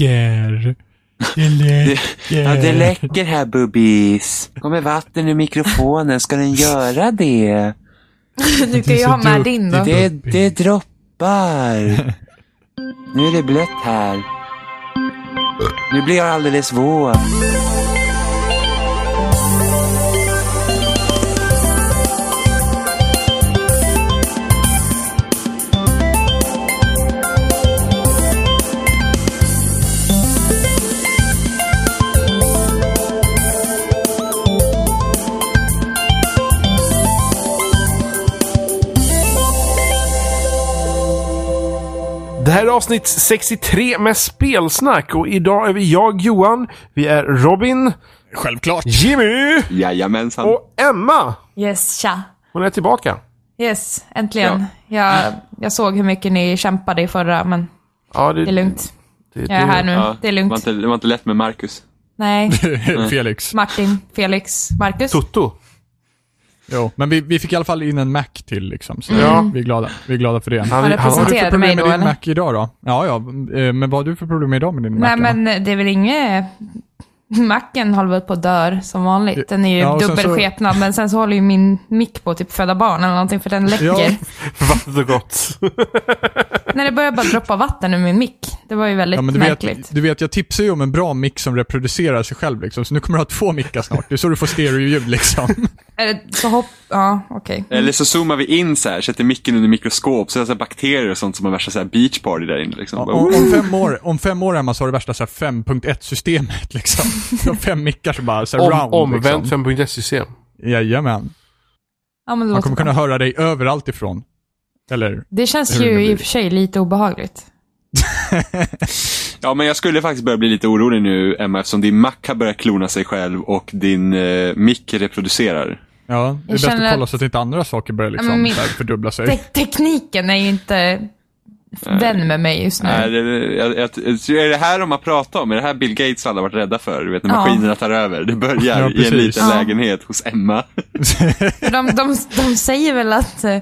läcker. Det läcker. Ja, det läcker här Bubbis. Kommer vatten ur mikrofonen? Ska den göra det? Du kan ju ha med din då. Det, det droppar. Nu är det blött här. Nu blir jag alldeles våt. Här är avsnitt 63 med spelsnack och idag är vi jag, Johan, vi är Robin, Självklart. Jimmy Jajamensan. och Emma. Yes, tja. Hon är tillbaka. Yes, äntligen. Jag, jag såg hur mycket ni kämpade i förra, men Ja, det är lugnt. Det, Jag är här nu. Ja, Det är Det var, lugnt. inte, det var inte lätt med Marcus. Nej, Felix. Martin, Felix, Marcus. Toto. Jo, men vi, vi fick i alla fall in en Mac till liksom. Så Ja. vi är glada. Vi är glada för det. Han, Han han, Vad har du för problem med då, din eller? Mac idag då? Ja, ja. eh, Men vad har du för problem idag med din Mac? Nej, men det är väl inget... Macken håller väl på att dör som vanligt. Den är ju Ja, sen så- dubbelskepnad, men sen så håller ju min mick på att typ föda barn eller någonting, för den läcker. Ja. vattnet och gott. När det börjar bara droppa vatten ur min mick. Det var ju väldigt Ja, men du märkligt. vet, du vet, jag tipsar ju om en bra mick som reproducerar sig själv liksom. Så nu kommer du ha två mickar snart. Det är så du får stereoljud liksom. Så hopp... Ja, okej. Eller så zoomar vi in så här, sätter micken under mikroskop, så är det så här bakterier och sånt som har värsta så här beach party där inne. Liksom. Ja, om, om, fem år, om fem år Emma, så har du värsta så här 5.1-systemet liksom. Du har fem mickar som bara här Om, round omvänt liksom. 5.1-system. Jajamän. Ja, men det Man kommer bra. kunna höra dig överallt ifrån. Eller? Det känns det ju blir. i och för sig lite obehagligt. Ja, men jag skulle faktiskt börja bli lite orolig nu, Emma, eftersom din Mac har börjat klona sig själv och din eh, mick reproducerar. Ja, det är Jag bäst att kolla att- så att inte andra saker börjar liksom min- fördubbla sig. Te- tekniken är ju inte vän med mig just nu. Är det, jag, jag, är det här de har pratat om? Är det här Bill Gates alla varit rädda för? Du vet, när Ja. maskinerna tar över. Det börjar Ja, i en liten Ja. lägenhet hos Emma. De, de, de säger väl att eh,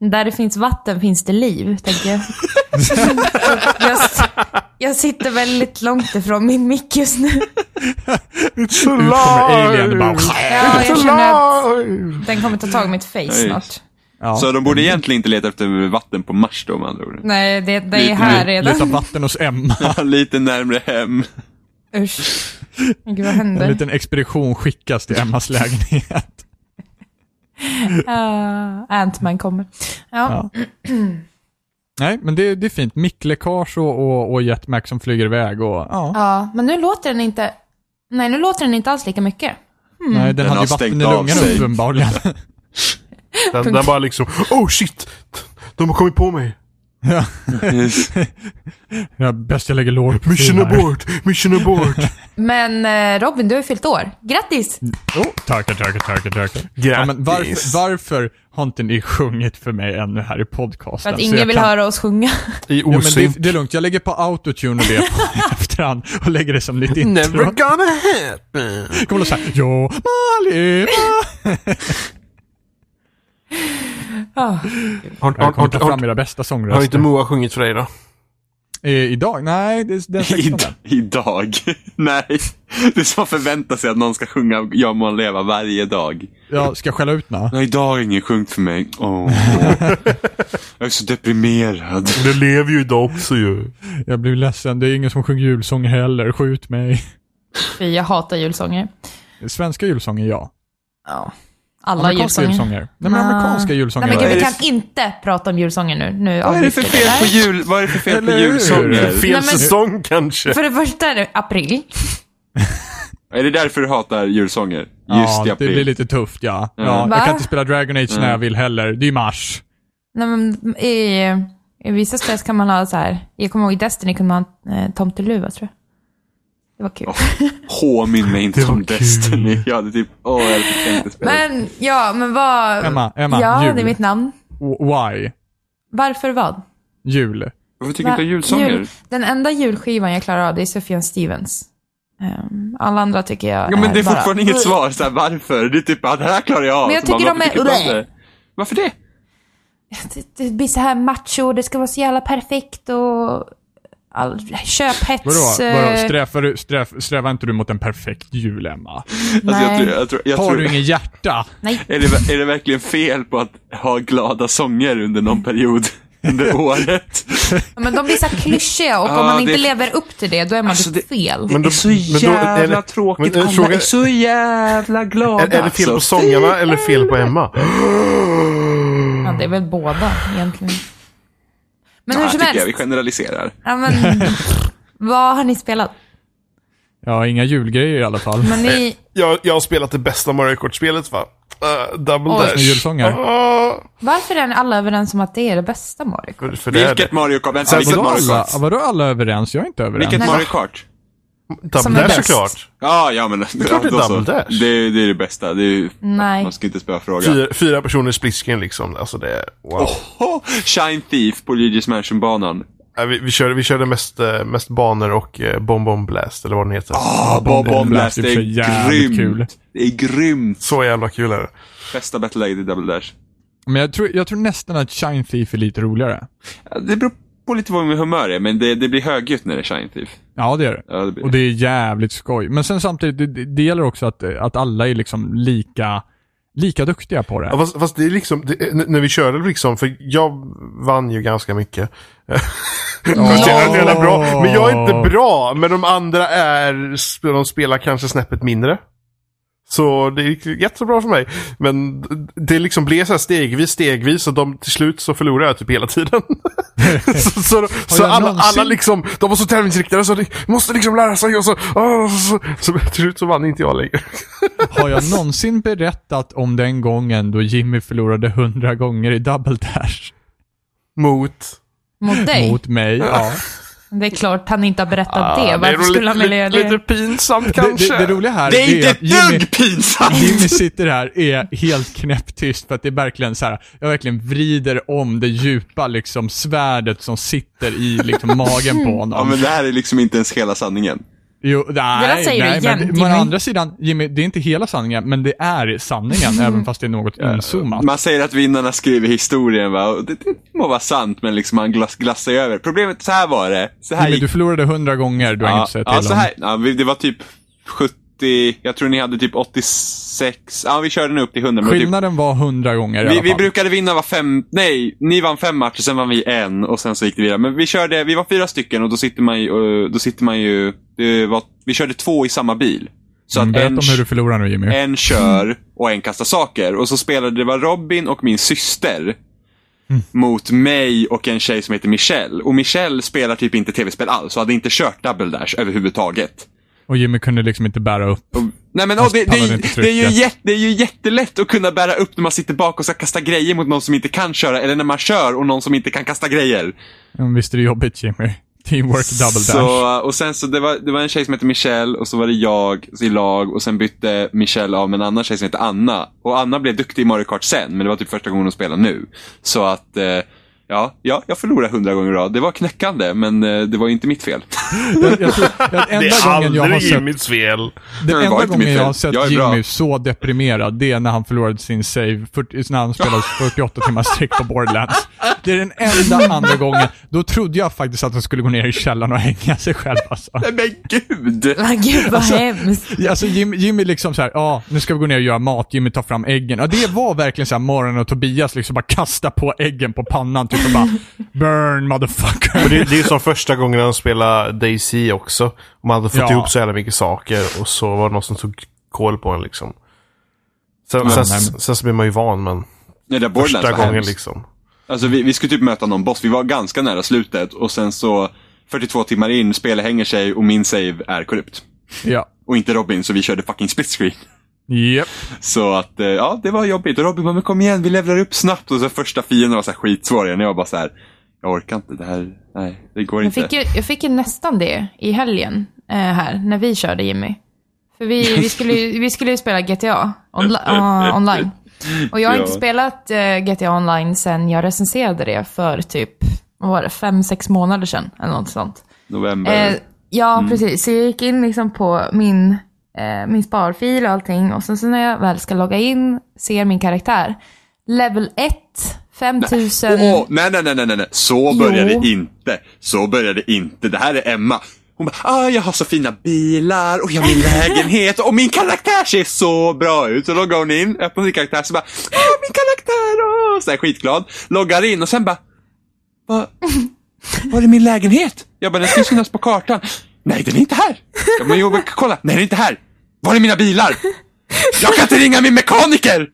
där det finns vatten finns det liv, tänker jag. jag, jag sitter väldigt långt ifrån min mick just nu. It's alive! Ut kommer alien och bara... Ja, jag känner att alive! den kommer ta tag i mitt face Nej. snart. Ja. Så de borde egentligen inte leta efter vatten på Mars då med andra ord. Nej, det, det är Lite- här Leta redan. vatten hos Emma. Lite närmre hem. Usch. Gud, vad En händer? liten expedition skickas till Emmas lägenhet. Uh, Ant-Man kommer. Ja. Ja. Nej, men det, det är fint. Mickläckage och, och, och jetmac som flyger iväg och ja. ja, men nu låter den inte... Nej, nu låter den inte alls lika mycket. Nej, den, Den hade har ju vatten i sig. uppenbarligen. Den, den bara liksom, oh shit! De har kommit på mig. ja. ja, bäst jag lägger lår på Mission abort! Mission abort! Men eh, Robin, du har ju fyllt år. Grattis! Oh, tackar, tackar, tackar, tackar. Ja, men varför, varför har inte ni sjungit för mig ännu här i podcasten? För att ingen vill kan- höra oss sjunga. I Ja, men osynk. det, det är lugnt, jag lägger på autotune och det på efterhand och lägger det som lite intro. Never gonna happen! kommer det såhär, Jo, Malin. Ah. Har, Jag har, kommer ta har, fram har, era bästa har sångröster. inte Moa sjungit för dig då? Eh, idag? Nej, det är den 16. I, idag. Nej. Det är som att förvänta sig att någon ska sjunga Jag må leva varje dag. Jag ska skälla ut nå. Nej, idag har ingen sjungit för mig. Åh. jag är så deprimerad. Det lever ju idag också ju. Jag blir ledsen, det är ingen som sjunger julsånger heller. Skjut mig. Jag hatar julsånger. Svenska julsånger, ja. Ja. Alla Amerikanska julsånger. julsånger. Nej, men Ah. amerikanska julsånger. Nej men gud, vi kan inte prata om julsånger nu. Nu Vad är det för fel på jul? Vad är det för fel på julsånger? Fel Nej, säsong kanske. För det första är det april. Är det därför du hatar julsånger? Just ja, i det april. blir lite tufft, ja. ja jag kan inte spela Dragon Age när jag vill heller. Det är ju mars. Nej, men i, I vissa spel kan man ha så här. Jag kommer ihåg i Destiny kunde man ha eh, tomteluva tror jag. Det var kul. Påminn mig inte om. Destiny. Jag hade typ, åh jag hade tänkt spela. Men, ja, men vad... Emma, Emma, Ja, jul. det är mitt namn. Why? Varför vad? Jul. Varför tycker du inte julsånger? Jul- Den enda julskivan jag klarar av, det är Sufjan Stevens. Ehm, alla andra tycker jag Ja men det är bara- fortfarande inget svar, så här, varför? Det är typ, ja det här klarar jag av. Men jag tycker de varför är- tycker? Varför det? Det, det blir så här macho, det ska vara så jävla perfekt och... all köphets. Vadå? Vadå? eh, Strävar, du, sträv, strävar inte du mot en perfekt jul, Emma? Alltså, jag Nej. tror, jag tror, jag Har tror, du ingen hjärta? Nej. är, det, är det verkligen fel på att ha glada sånger under någon period under året? Men de blir så klyschiga och Ja, om man inte det- lever upp till det, då är man Alltså, typ det- fel. Men det då- är så men då- jävla är det- tråkigt. men, Alla fråga- är så jävla glada. Är, är det fel på alltså. sångarna eller fel på Emma? Ja, det är väl båda egentligen. Men Ja, hur som tycker jag vi helst. generaliserar. Ja, men, vad har ni spelat? Ja, inga julgrejer i alla fall. Men ni, Jag, jag har spelat det bästa Mario Kart-spelet va? Uh, Double Oj. Dash. Julsånger. Ah, varför är ni alla överens om att det är det bästa Mario Kart? för, för det är Vilket det. Mario Kart? Vänta, Så, vilket vadå, Mario alla, Kart? vadå alla överens? Jag är inte överens. Vilket Nej. Mario Kart? Double som Dash såklart. Ja, ja men är klart det är då så. Double Dash. Det, det är det bästa. Det är, Nej. Man ska inte spöa frågan. Fyra, fyra personer splitscreen liksom. Alltså det är, wow. Oh, Shine Thief på Luigi's Mansion-banan. Vi, vi, körde, vi körde mest, eh, mest banor och eh, Bomb Bomb Blast, eller vad den heter. Ah, Bomb Bomb Bomb Blast, Blast är det i är grymt. kul. Det är grymt. Så jävla kul är det. Bästa battleläget i Double Dash. Men jag tror, jag tror nästan att Shine Thief är lite roligare. Ja, Det beror på lite vad min humör är, men det, det blir högljutt när det är Shine Thief. Ja, det är det. Ja, det blir Och det är jävligt skoj. Men sen samtidigt, det, det, gäller också att, att alla är liksom lika, lika duktiga på det. Ja, fast, fast det är liksom, det, när vi körde liksom, för jag vann ju ganska mycket. Oh. bra. Men jag är inte bra, men de andra är, de spelar kanske snäppet mindre. Så det gick jättebra för mig. Men det liksom blev så här stegvis, stegvis och de, till slut så förlorade jag typ hela tiden. så så, så alla, alla liksom, de var så tävlingsinriktade så de måste liksom lära sig och så, åh, så, så till slut så vann inte jag längre. Har jag någonsin berättat om den gången då Jimmy förlorade hundra gånger i Double Dash? Mot... Mot dig? Mot mig, ja. Det är klart han inte har berättat Ah, det. är Varför nog skulle han lite, vilja lite, göra lite det? pinsamt Det, kanske. det, det roliga här Det är inte att ett Jimmy, dugg pinsamt! Jimmy sitter här, är helt knäpptyst för att det är verkligen så här. jag verkligen vrider om det djupa liksom svärdet som sitter i liksom magen på honom. Ja, men det här är liksom inte ens hela sanningen. Jo, nej, där säger du nej, igen, men, men Jimmy. å andra sidan, Jimmy, det är inte hela sanningen, men det är sanningen, även fast det är något inzoomat. Man säger att vinnarna skriver historien, va? Och det, det må vara sant, men liksom man glass, glassar över. Problemet, så här var det. Så här Jimmy, gick du förlorade hundra gånger, du har inget ja, att säga till ja, så om. här, ja, vi- det var typ 70, jag tror ni hade typ 86, ja vi körde nu upp till 100. Men typ, Skillnaden var hundra gånger i vi, alla vi fall. brukade vinna var fem, nej, ni vann fem matcher, sen vann vi en och sen så gick det vidare. Men vi körde, vi var fyra stycken och då sitter man ju, eh, då sitter man ju, det var, vi körde två i samma bil. Så Mm, att en, om hur du förlorar nu Jimmy. en kör och en kastar saker. Och så spelade det var Robin och min syster. Mot mig och en tjej som heter Michelle. Och Michelle spelar typ inte tv-spel alls och hade inte kört Double Dash överhuvudtaget. Och Jimmy kunde liksom inte bära upp. Och, nej men oh, det, det, är- det, är ju jätte, det är ju jättelätt att kunna bära upp när man sitter bak och ska kasta grejer mot någon som inte kan köra. Eller när man kör och någon som inte kan kasta grejer. Ja, visst är det jobbigt Jimmy? Teamwork double dash. Så, och sen så det var, det var en tjej som hette Michelle och så var det jag i lag och sen bytte Michelle av med en annan tjej som heter Anna. Och Anna blev duktig i Mario Kart sen, men det var typ första gången hon spelade nu. Så att, eh, ja, ja, jag förlorade hundra gånger i rad. Det var knäckande, men eh, det var ju inte mitt fel. jag, jag tror, att Det enda är gången jag har sett Jimmys fel. Den enda inte gången jag har sett Jag är bra. Jimmy så deprimerad, det är när han förlorade sin save, 40, när han spelade 48 timmar sträck på Borderlands. Det är den enda andra gången. Då trodde jag faktiskt att han skulle gå ner i källaren och hänga sig själv alltså. Nej men gud! Ah, Gud vad hemskt. Ja, Alltså Jimmy, Jimmy liksom så här, ja, nu ska vi gå ner och göra mat, Jimmy tar fram äggen. Ja, det var verkligen så här Morgon och Tobias liksom bara kasta på äggen på pannan typ och bara burn motherfucker. Och det, det är som första gången han spelade Daisy också. Man hade fått Ja. ihop så jävla mycket saker och så var det någon som tog koll på en liksom. Sen, Ja, sen, men- sen så blir man ju van men Nej, det första gången hemskt. liksom. Alltså vi, vi skulle typ möta någon boss, vi var ganska nära slutet och sen så 42 timmar in, spelet hänger sig och min save är korrupt. Ja. Och inte Robin, så vi körde fucking split screen. Japp. Så att, eh, ja, det var jobbigt. Och Robin bara, men kom igen, vi levlar upp snabbt. Och så första fienden var så här skitsvår igen. Jag var bara så här, jag orkar inte, det här, nej, det går Jag inte. fick, ju, jag fick ju nästan det i helgen eh, här, när vi körde Jimmy. För vi, vi, skulle, ju- vi skulle ju spela GTA onli- ah, online. Och jag har inte Ja. spelat eh, GTA online sen jag recenserade det för typ, vad var det, fem, sex månader sedan. Eller något sånt. November. Eh, ja, precis. Så jag gick in liksom på min, eh, min sparfil och allting. Och sen så när jag väl ska logga in, ser min karaktär. Level 1, 5000. Åh, nej, nej, nej, nej, nej, så började Jo. det inte. Så började det inte. Det här är Emma. Hon bara, ah, jag har så fina bilar och jag har min lägenhet och min karaktär ser så bra ut. Så loggar hon in, öppnar sin karaktär så bara, ah, min karaktär, åh, så här skitglad. Loggar in och sen bara, vad, var är min lägenhet? Jag bara, den ska synas på kartan. Nej, den är inte här. Ja, men jo, kolla, nej, den är inte här. Var är mina bilar? Jag kan inte ringa min mekaniker!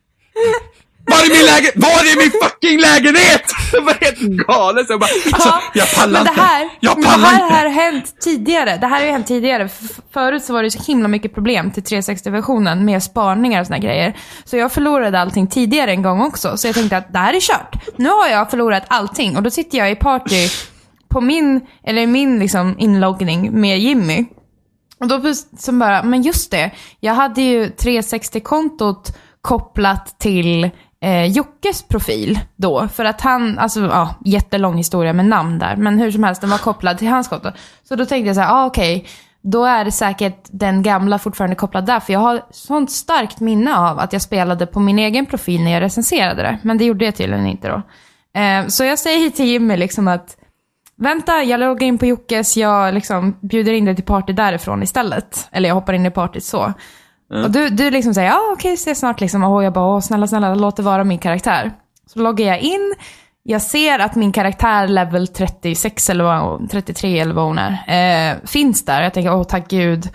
Var är min lägenhet? Var är min fucking lägenhet? Det var helt galet. Jag bara, alltså, Ja, jag pallar men det inte. här, jag men det pallar här inte. har hänt tidigare. Det här har ju hänt tidigare. Förut så var det så himla mycket problem till 360-versionen med sparningar och såna grejer. Så jag förlorade allting tidigare en gång också. Så jag tänkte att det här är kört. Nu har jag förlorat allting och då sitter jag i party på min, eller min liksom inloggning med Jimmy. Och då som bara, men just det. Jag hade ju 360-kontot kopplat till eh, Jockes profil då. För att han, alltså ja, jättelång historia med namn där. Men hur som helst, den var kopplad till hans konto. Så då tänkte jag så här, ah, okej. Då är det säkert den gamla fortfarande kopplad där. För jag har sånt starkt minne av att jag spelade på min egen profil när jag recenserade det. Men det gjorde jag tydligen inte då. Eh, så jag säger till Jimmy liksom att Vänta, jag loggar in på Jockes, jag liksom bjuder in dig till party därifrån istället. Eller jag hoppar in i partyt så. Och du, du liksom säger, ja okej, ses snart liksom. Och jag bara, snälla, snälla, låt det vara min karaktär. Så loggar jag in, jag ser att min karaktär level 36 eller vad, 33 eller vad hon är, eh, finns där. Jag tänker, åh tack gud.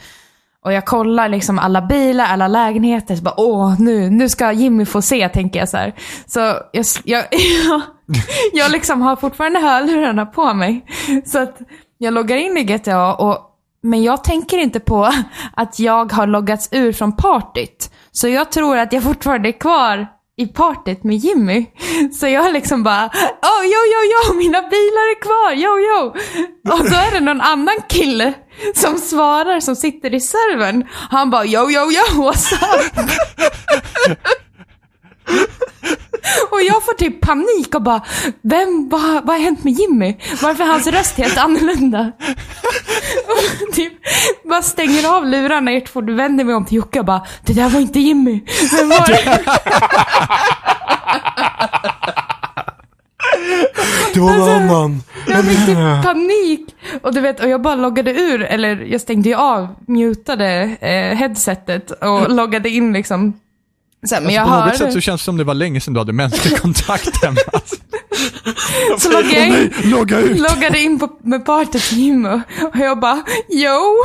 Och jag kollar liksom alla bilar, alla lägenheter. Så bara, åh, nu, nu ska Jimmy få se, tänker jag så här. Så jag, jag, jag, liksom har fortfarande hörlurarna på mig. Så att jag loggar in i GTA, och, men jag tänker inte på att jag har loggats ur från partyt. Så jag tror att jag fortfarande är kvar i partyt med Jimmy. Så jag liksom bara, oh, jo, jo, jo, mina bilar är kvar, jo, jo. Och då är det någon annan kille som svarar som sitter i servern. Han bara, jo, jo, jo, what's up? Och jag får typ panik och bara, vem, vad, vad har hänt med Jimmy? Varför är hans röst helt annorlunda? Och typ, bara stänger av lurarna ert fort, vänder mig om till Jocke och bara, det där var inte Jimmy. Vem var det? Det var någon annan. Jag fick typ panik. Och du vet, och jag bara loggade ur, eller jag stängde ju av, mutade eh, headsetet och loggade in liksom. Sen, men jag Alltså, på något sätt så känns det som det var länge sedan du hade mänsklig kontakt hemma. så loggade jag in, Logga ut! loggade in på, med partyt till Jimmy och jag bara, yo.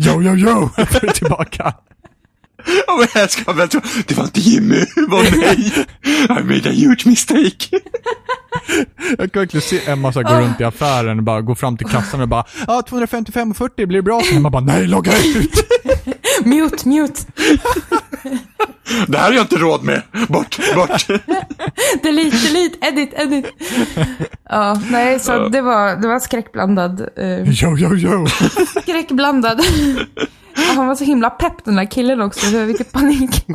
Jo, jo, jo! Får du tillbaka. Ja, men jag ska väl tro, det var inte Jimmy, det var mig. I made a huge mistake. Jag kan verkligen se Emma så gå runt i affären och bara gå fram till kassan och bara Ja, 255,40 blir det bra? Så Emma bara nej, logga ut! Mute, mute. Det här har jag inte råd med. Bort, bort. Delete, delete, edit, edit. Ja, nej, så det var, det var skräckblandad. Eh, Jo, jo, jo! skräckblandad. Och han var så himla pepp den där killen också, så jag fick panik.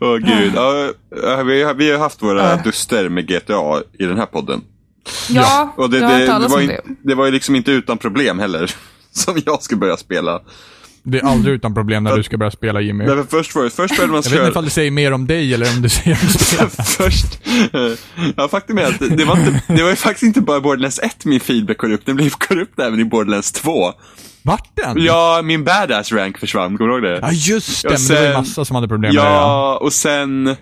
Åh gud. Ja, ja, vi, har, vi har haft våra duster med GTA i den här podden. Ja, Och det, jag har det, hört det, talas var om ju, det. det var ju liksom inte utan problem heller. Som jag skulle börja spela. Det är aldrig utan problem när du ska börja spela Jimmy. Nej, först, var det, först började man Jag vet inte köra... ifall det säger mer om dig eller om du säger om spelet. Först, ja faktum är att det, var inte, det var ju faktiskt inte bara i Borderlands 1 min feed blev korrupt, den blev korrupt även i Borderlands 2. Vart den? Ja, min badass rank försvann, kommer du ihåg det? Ja, just det. Och Men det var ju massa som hade problem med det. Ja. Ja, och sen...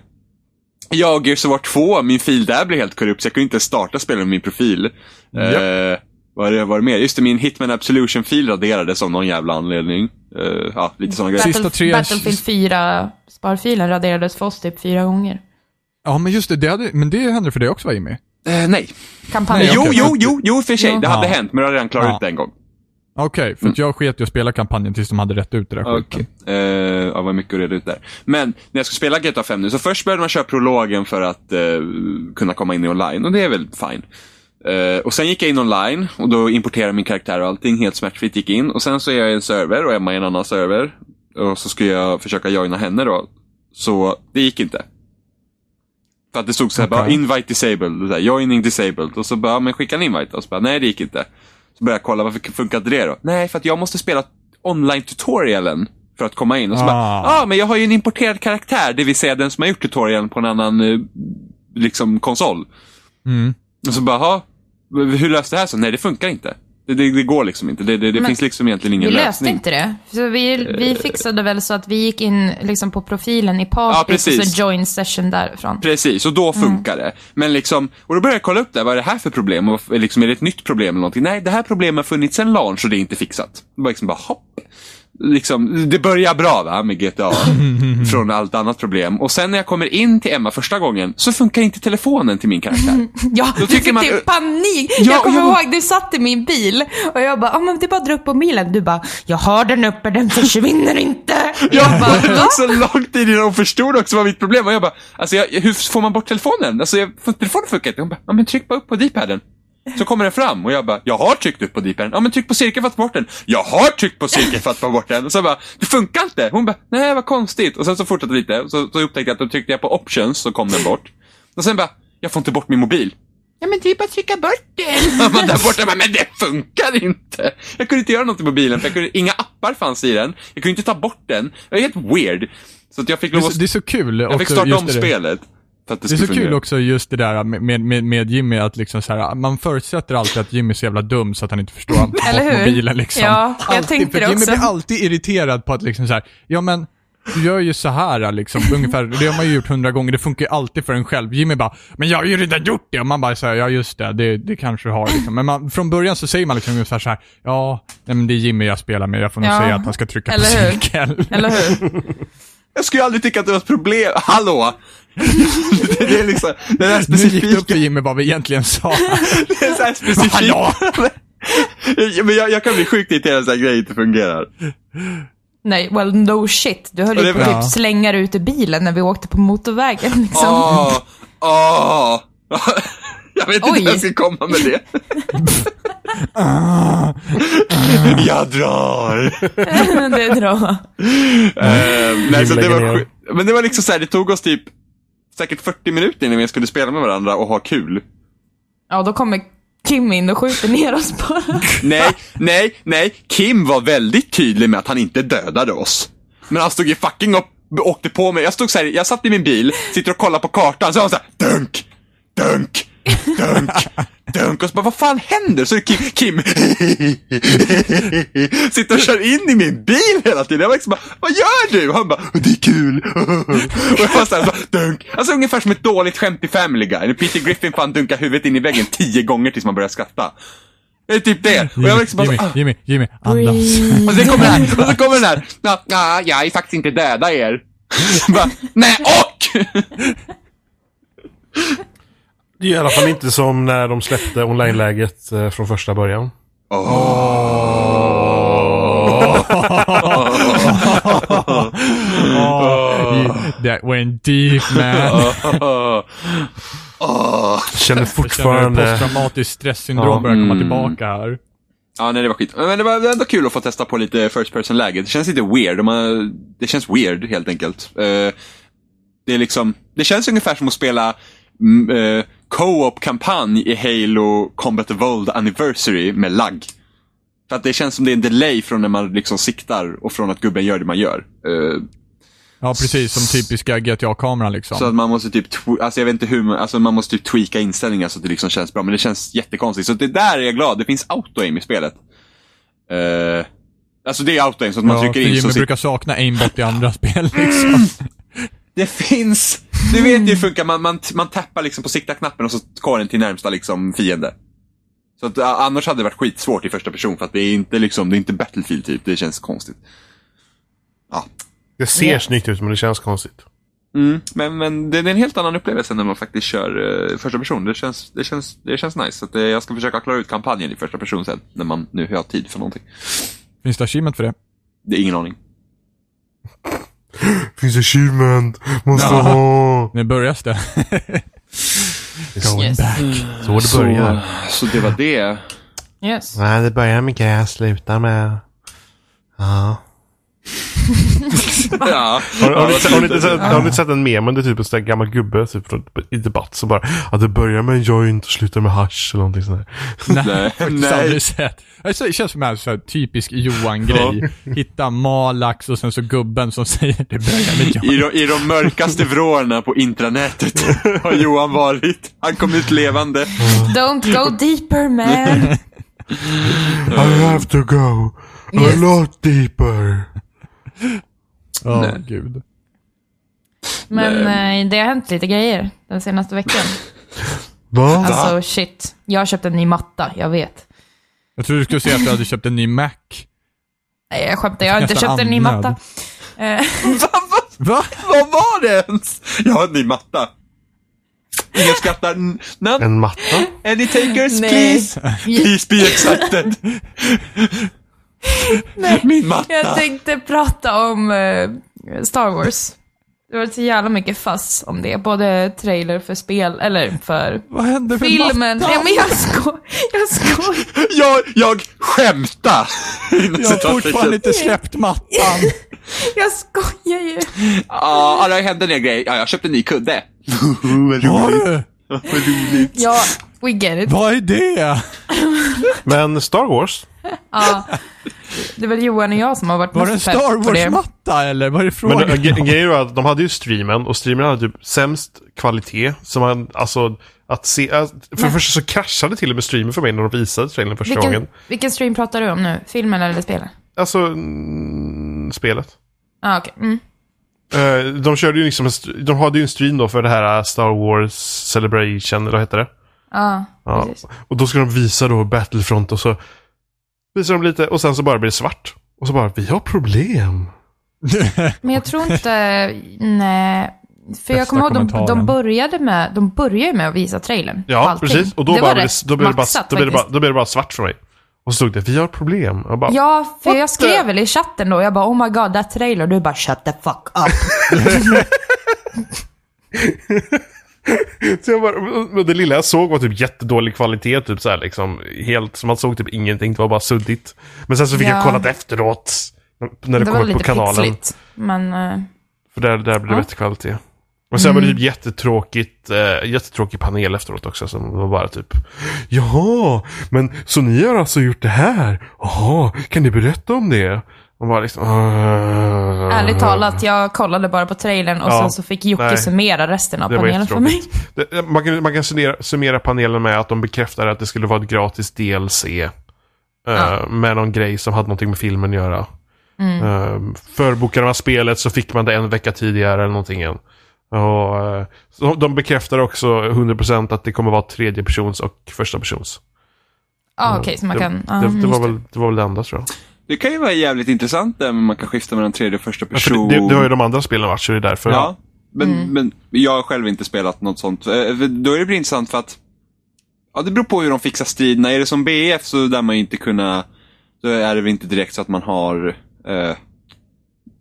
Ja, Gears of War 2, min fil där blev helt korrupt så jag kunde inte starta spelet med min profil. Eh, vad det, var det mer? Just det, min Hitman Absolution-fil raderades av någon jävla anledning. Eh, ja, lite sådana grejer. Sista tre- Battlefield 4 sparfilen raderades för oss typ fyra gånger. ja, men just det. det hade, men det hände för dig också va, Jimmy? Eh, nej. Kampanjen. Nej, jo, okej. jo, jo, jo, för sig. Ja. Det hade Ja. hänt, men jag har redan klarat Ja. ut det en gång. Okej, för att jag sket i att spela kampanjen tills de hade rätt ut det där skiten. Okej. Eh, ja, vad mycket att reda ut där. Men när jag ska spela GTA 5 nu, så först började man köra prologen för att eh, kunna komma in i online och det är väl fine. Eh, och sen gick jag in online och då importerade min karaktär och allting helt smärtfritt gick in. Och sen så är jag i en server och Emma i en annan server. Och så skulle jag försöka joina henne då. Så det gick inte. För att det stod så här, Okej. bara invite disabled, så här, joining disabled. Och så bara, men skicka en invite. Och så bara, nej det gick inte. Så började jag kolla, varför funkar inte det då? Nej, för att jag måste spela online-tutorialen för att komma in. Och så Ah. bara, ja ah, men jag har ju en importerad karaktär, det vill säga den som har gjort tutorialen på en annan eh, liksom konsol. Mm. Och så bara, "Ha, hur löste det här så? Nej, det funkar inte. Det, det, det går liksom inte. Det, det, finns liksom egentligen ingen Vi löste lösning. inte det. Så vi, vi fixade väl så att vi gick in liksom på profilen i party Ja, och så join session därifrån. Precis, och då funkar det. Men liksom, och då började jag kolla upp det. Vad är det här för problem? Och liksom, är det ett nytt problem eller någonting? Nej, det här problemet har funnits sedan launch och det är inte fixat. Det var liksom bara hopp. Liksom, det börjar bra va, med GTA. från allt annat problem. Och sen när jag kommer in till Emma första gången så funkar inte telefonen till min karaktär. Ja, Då du tycker fick man- typ panik. Ja, jag kommer ja. ihåg, du satt i min bil och jag bara, ah, men det är bara att dra upp på mobilen. Du bara, jag har den uppe, den försvinner inte. Jag Ja, bara, det tog så lång tid innan hon förstod också vad mitt problem var. Jag bara, alltså jag, hur får man bort telefonen? Alltså jag, telefonen funkar inte. Hon bara, ja men tryck bara upp på D-paden. Så kommer den fram och jag bara, jag har tryckt upp på D-paden. Ja men tryck på cirkeln för att ta bort den. Jag har tryckt på cirkeln för att ta bort den. Och så bara, det funkar inte. Hon bara, nej vad konstigt. Och sen så fortsatte lite. Och så, så upptäckte jag att då tryckte jag på options så kom den bort. Och sen bara, jag får inte bort min mobil. Ja men det är bara att trycka bort den. Man där borta bara, men det funkar inte. Jag kunde inte göra något i mobilen för jag kunde, inga appar fanns i den. Jag kunde inte ta bort den. Det var helt weird. Så att jag fick Det, är lov så- att, det är så kul jag fick starta om spelet. Det, Det är så kul fungera. också just det där med, med, med Jimmy, att liksom så här, man förutsätter alltid att Jimmy är så jävla dum så att han inte förstår att ta Eller bort hur? mobilen liksom. Ja, jag alltid, tänkte för det Jimmy också. blir alltid irriterad på att liksom så här, ja men du gör ju så här liksom, ungefär, det har man ju gjort hundra gånger, det funkar ju alltid för en själv. Jimmy bara, men jag har ju redan gjort det, och man bara säger ja just det, det, det kanske du har liksom. Men man, från början så säger man liksom ungefär så här, ja, nej men det är Jimmy jag spelar med, jag får nog Ja, säga att han ska trycka på eller hur? cirkel. Eller hur? Jag skulle ju aldrig tycka att det var ett problem. Hallå! Det är liksom, det är Nu gick det upp för specifika, Jimmy vad vi egentligen sa. det är så här specifikt. Men jag, jag kan bli sjukt irriterad när grejer inte fungerar. Nej, well no shit. Du höll ju det- på att Ja. typ slänga dig ut ur bilen när vi åkte på motorvägen liksom. Åh, åh. Jag vet inte Oj. hur jag ska komma med det. jag drar. det är bra. Eh, nej, så det var Men det var liksom så här, det tog oss typ säkert 40 minuter innan vi skulle spela med varandra och ha kul. Ja, då kommer Kim in och skjuter ner oss bara. Nej, nej, nej. Kim var väldigt tydlig med att han inte dödade oss. Men han stod ju fucking upp och åkte på mig. Jag stod så här, jag satt i min bil, sitter och kollar på kartan, så var han så här, dunk, dunk, dunk, dunk. Och så bara, vad fan händer? Så är det Kim, Kim, sitter och kör in i min bil hela tiden. Jag var liksom bara, vad gör du? Och han bara, det är kul. och jag var så här, så, dunk. Alltså ungefär som ett dåligt skämt i Family Guy. När Peter Griffin fan dunkar huvudet in i väggen tio gånger tills man börjar skratta. Det är typ det. Och jag var liksom bara, Jimmy, ah. Jimmy, Jimmy, andas. Och sen kommer det här, och så kommer den här, ja, jag är faktiskt inte döda er. Bara, Nej, och! Det är i alla fall inte som när de släppte online-läget eh, från första början. Oh, that went deep man. Känner fortfarande... posttraumatiskt stresssyndrom Ja. börjar komma Mm. tillbaka här. Ja, nej det var skit. Men det var ändå kul att få testa på lite first person-läge. Det känns lite weird. Man, det känns weird helt enkelt. Eh, det är liksom, det känns ungefär som att spela eh, co-op-kampanj i Halo Combat Evolved Anniversary med lagg. För att det känns som det är en delay från när man liksom siktar och från att gubben gör det man gör. Eh, Ja, precis som typiska GTA-kameran liksom. Så att man måste typ, alltså jag vet inte hur, man- alltså man måste typ tweaka inställningar så att det liksom känns bra. Men det känns jättekonstigt. Så det där är jag glad. Det finns auto-aim i spelet. Uh, alltså det är auto-aim så att man ja, trycker in Jimmy så sit- brukar sakna aimbot i andra spel liksom. Det finns! Du vet ju hur det funkar. Man, man, man tappar liksom på sikta-knappen och så går den till närmsta liksom fiende. Så att, uh, annars hade det varit skitsvårt i första person för att det är inte liksom, det är inte Battlefield typ. Det känns konstigt. Ja. Det ser snyggt ut men det känns konstigt. Mm, men, men det är en helt annan upplevelse när man faktiskt kör uh, första person. Det känns, det känns, det känns nice. Så att, eh, jag ska försöka klara ut kampanjen i första person sen. När man nu har tid för någonting. Finns det achievement för det? Det är ingen aning. Finns achievement. Måste Ja. ha. Nu börjas det. Going Yes. back. Så det börjar. Så, så det var det. Yes. Nej, det börjar med gräs, slutar med... Ja. Ja. Har, har, ni, Ja, har, ni inte sett, ja. har ni sett en mem? Det är typ en sån där gammal gubbe typ, från- i debatt som bara att det börjar med en joint och slutar med hasch eller någonting sånt där. Nej, nej. sett. Det känns som en så här typisk Johan-grej. Hitta Malax och sen så gubben som säger det börjar med I Johan. de, I de mörkaste vrårna på intranätet har Johan varit. Han kom ut levande. Don't go deeper man. I have to go a Yes. lot deeper. Åh, Nej. gud. Men eh, det har hänt lite grejer den senaste veckan. Va? Alltså shit. Jag har köpt en ny matta, jag vet. Jag trodde du skulle säga att du hade köpt en ny Mac. Nej, jag skämtar, jag har inte köpt en ny matta. Eh, Va? Vad var det ens? Jag har en ny matta. Ingen skrattar. None? En matta? Any takers Nej. please? Please be excited. Min matta. jag tänkte prata om eh, Star Wars. Det var så jävla mycket fuss om det. Både trailer för spel, eller för Vad hände med filmen. mattan? Ja, men jag skoj, jag skoj. Jag, jag skämta. Inom Jag har fortfarande inte släppt mattan. Jag skojar ju. Ja, det hände en grej. Ja, jag köpte en ny kudde. Vad Har roligt. du? Vad roligt. Ja, we get it. Vad är det? Men Star Wars? Ja. Det är väl Johan och jag som har varit Var det en mest Star. Wars-matta eller? Vad är det frågan Men grejen var att de hade ju streamen och streamen hade typ sämst kvalitet. Så man, alltså, att se, äh, för det första så kraschade till och med streamen för mig när de visade trailern första Vilken, gången. vilken stream pratar du om nu? Filmen eller spelet? Alltså, mm, spelet. Ja, ah, okej. Mm. Eh, de körde ju liksom, en de hade ju en stream då för det här äh, Star Wars Celebration, eller vad heter det? Ja, Ja. precis. Och då ska de visa då Battlefront och så visar de lite och sen så bara blir det svart. Och så bara, vi har problem. Men jag tror inte, nej. För jag kommer ihåg, de, de började med, de började med att visa trailern. Ja, allting. precis. Och då, det bara, var blev det, då, blev det bara, maxat då, blev det bara, faktiskt. då blev det bara svart för mig. Och så stod det, vi har problem. Och jag bara, Ja, för jag skrev väl i chatten då, jag bara oh my god, that trailer. Du bara shut the fuck up. Så jag bara, det lilla jag såg var typ jättedålig kvalitet, typ så här liksom. Helt, så man såg typ ingenting, det var bara suddigt. Men sen så fick Ja. jag kollat efteråt. När det, det kom var upp på kanalen. pixligt. Men, eh, För där, där blev det Ja. bättre kvalitet. Men sen var det Mm. typ jättetråkigt, eh, jättetråkig panel efteråt också. Som var bara typ Jaha, men så ni har alltså gjort det här? Jaha, kan ni berätta om det? Och bara liksom, uh, ärligt talat, jag kollade bara på trailern och Ja, sen så fick Jocke nej. summera resten av Det panelen för mig. Det, man kan, man kan summera, summera panelen med att de bekräftar att det skulle vara ett gratis DLC. eh, Ja. Med någon grej som hade någonting med filmen att göra. Mm. Uh, förbokade man spelet så fick man det en vecka tidigare eller någonting. igen. Och, så de bekräftar också 100% att det kommer vara tredje persons och första persons. Ja, okej, så man det, kan... det, det, just var väl, det var väl det enda tror jag. Det kan ju vara jävligt intressant där, men man kan skifta mellan tredje och första Ja, för person. det, det, det har ju de andra spelen varit, så det är därför. Ja, men, Mm. men jag har själv inte spelat något sånt. Eh, för Då är det intressant för att Ja, det beror på hur de fixar striderna. Är det som BF så där man inte kunna Då är det väl inte direkt så att man har eh,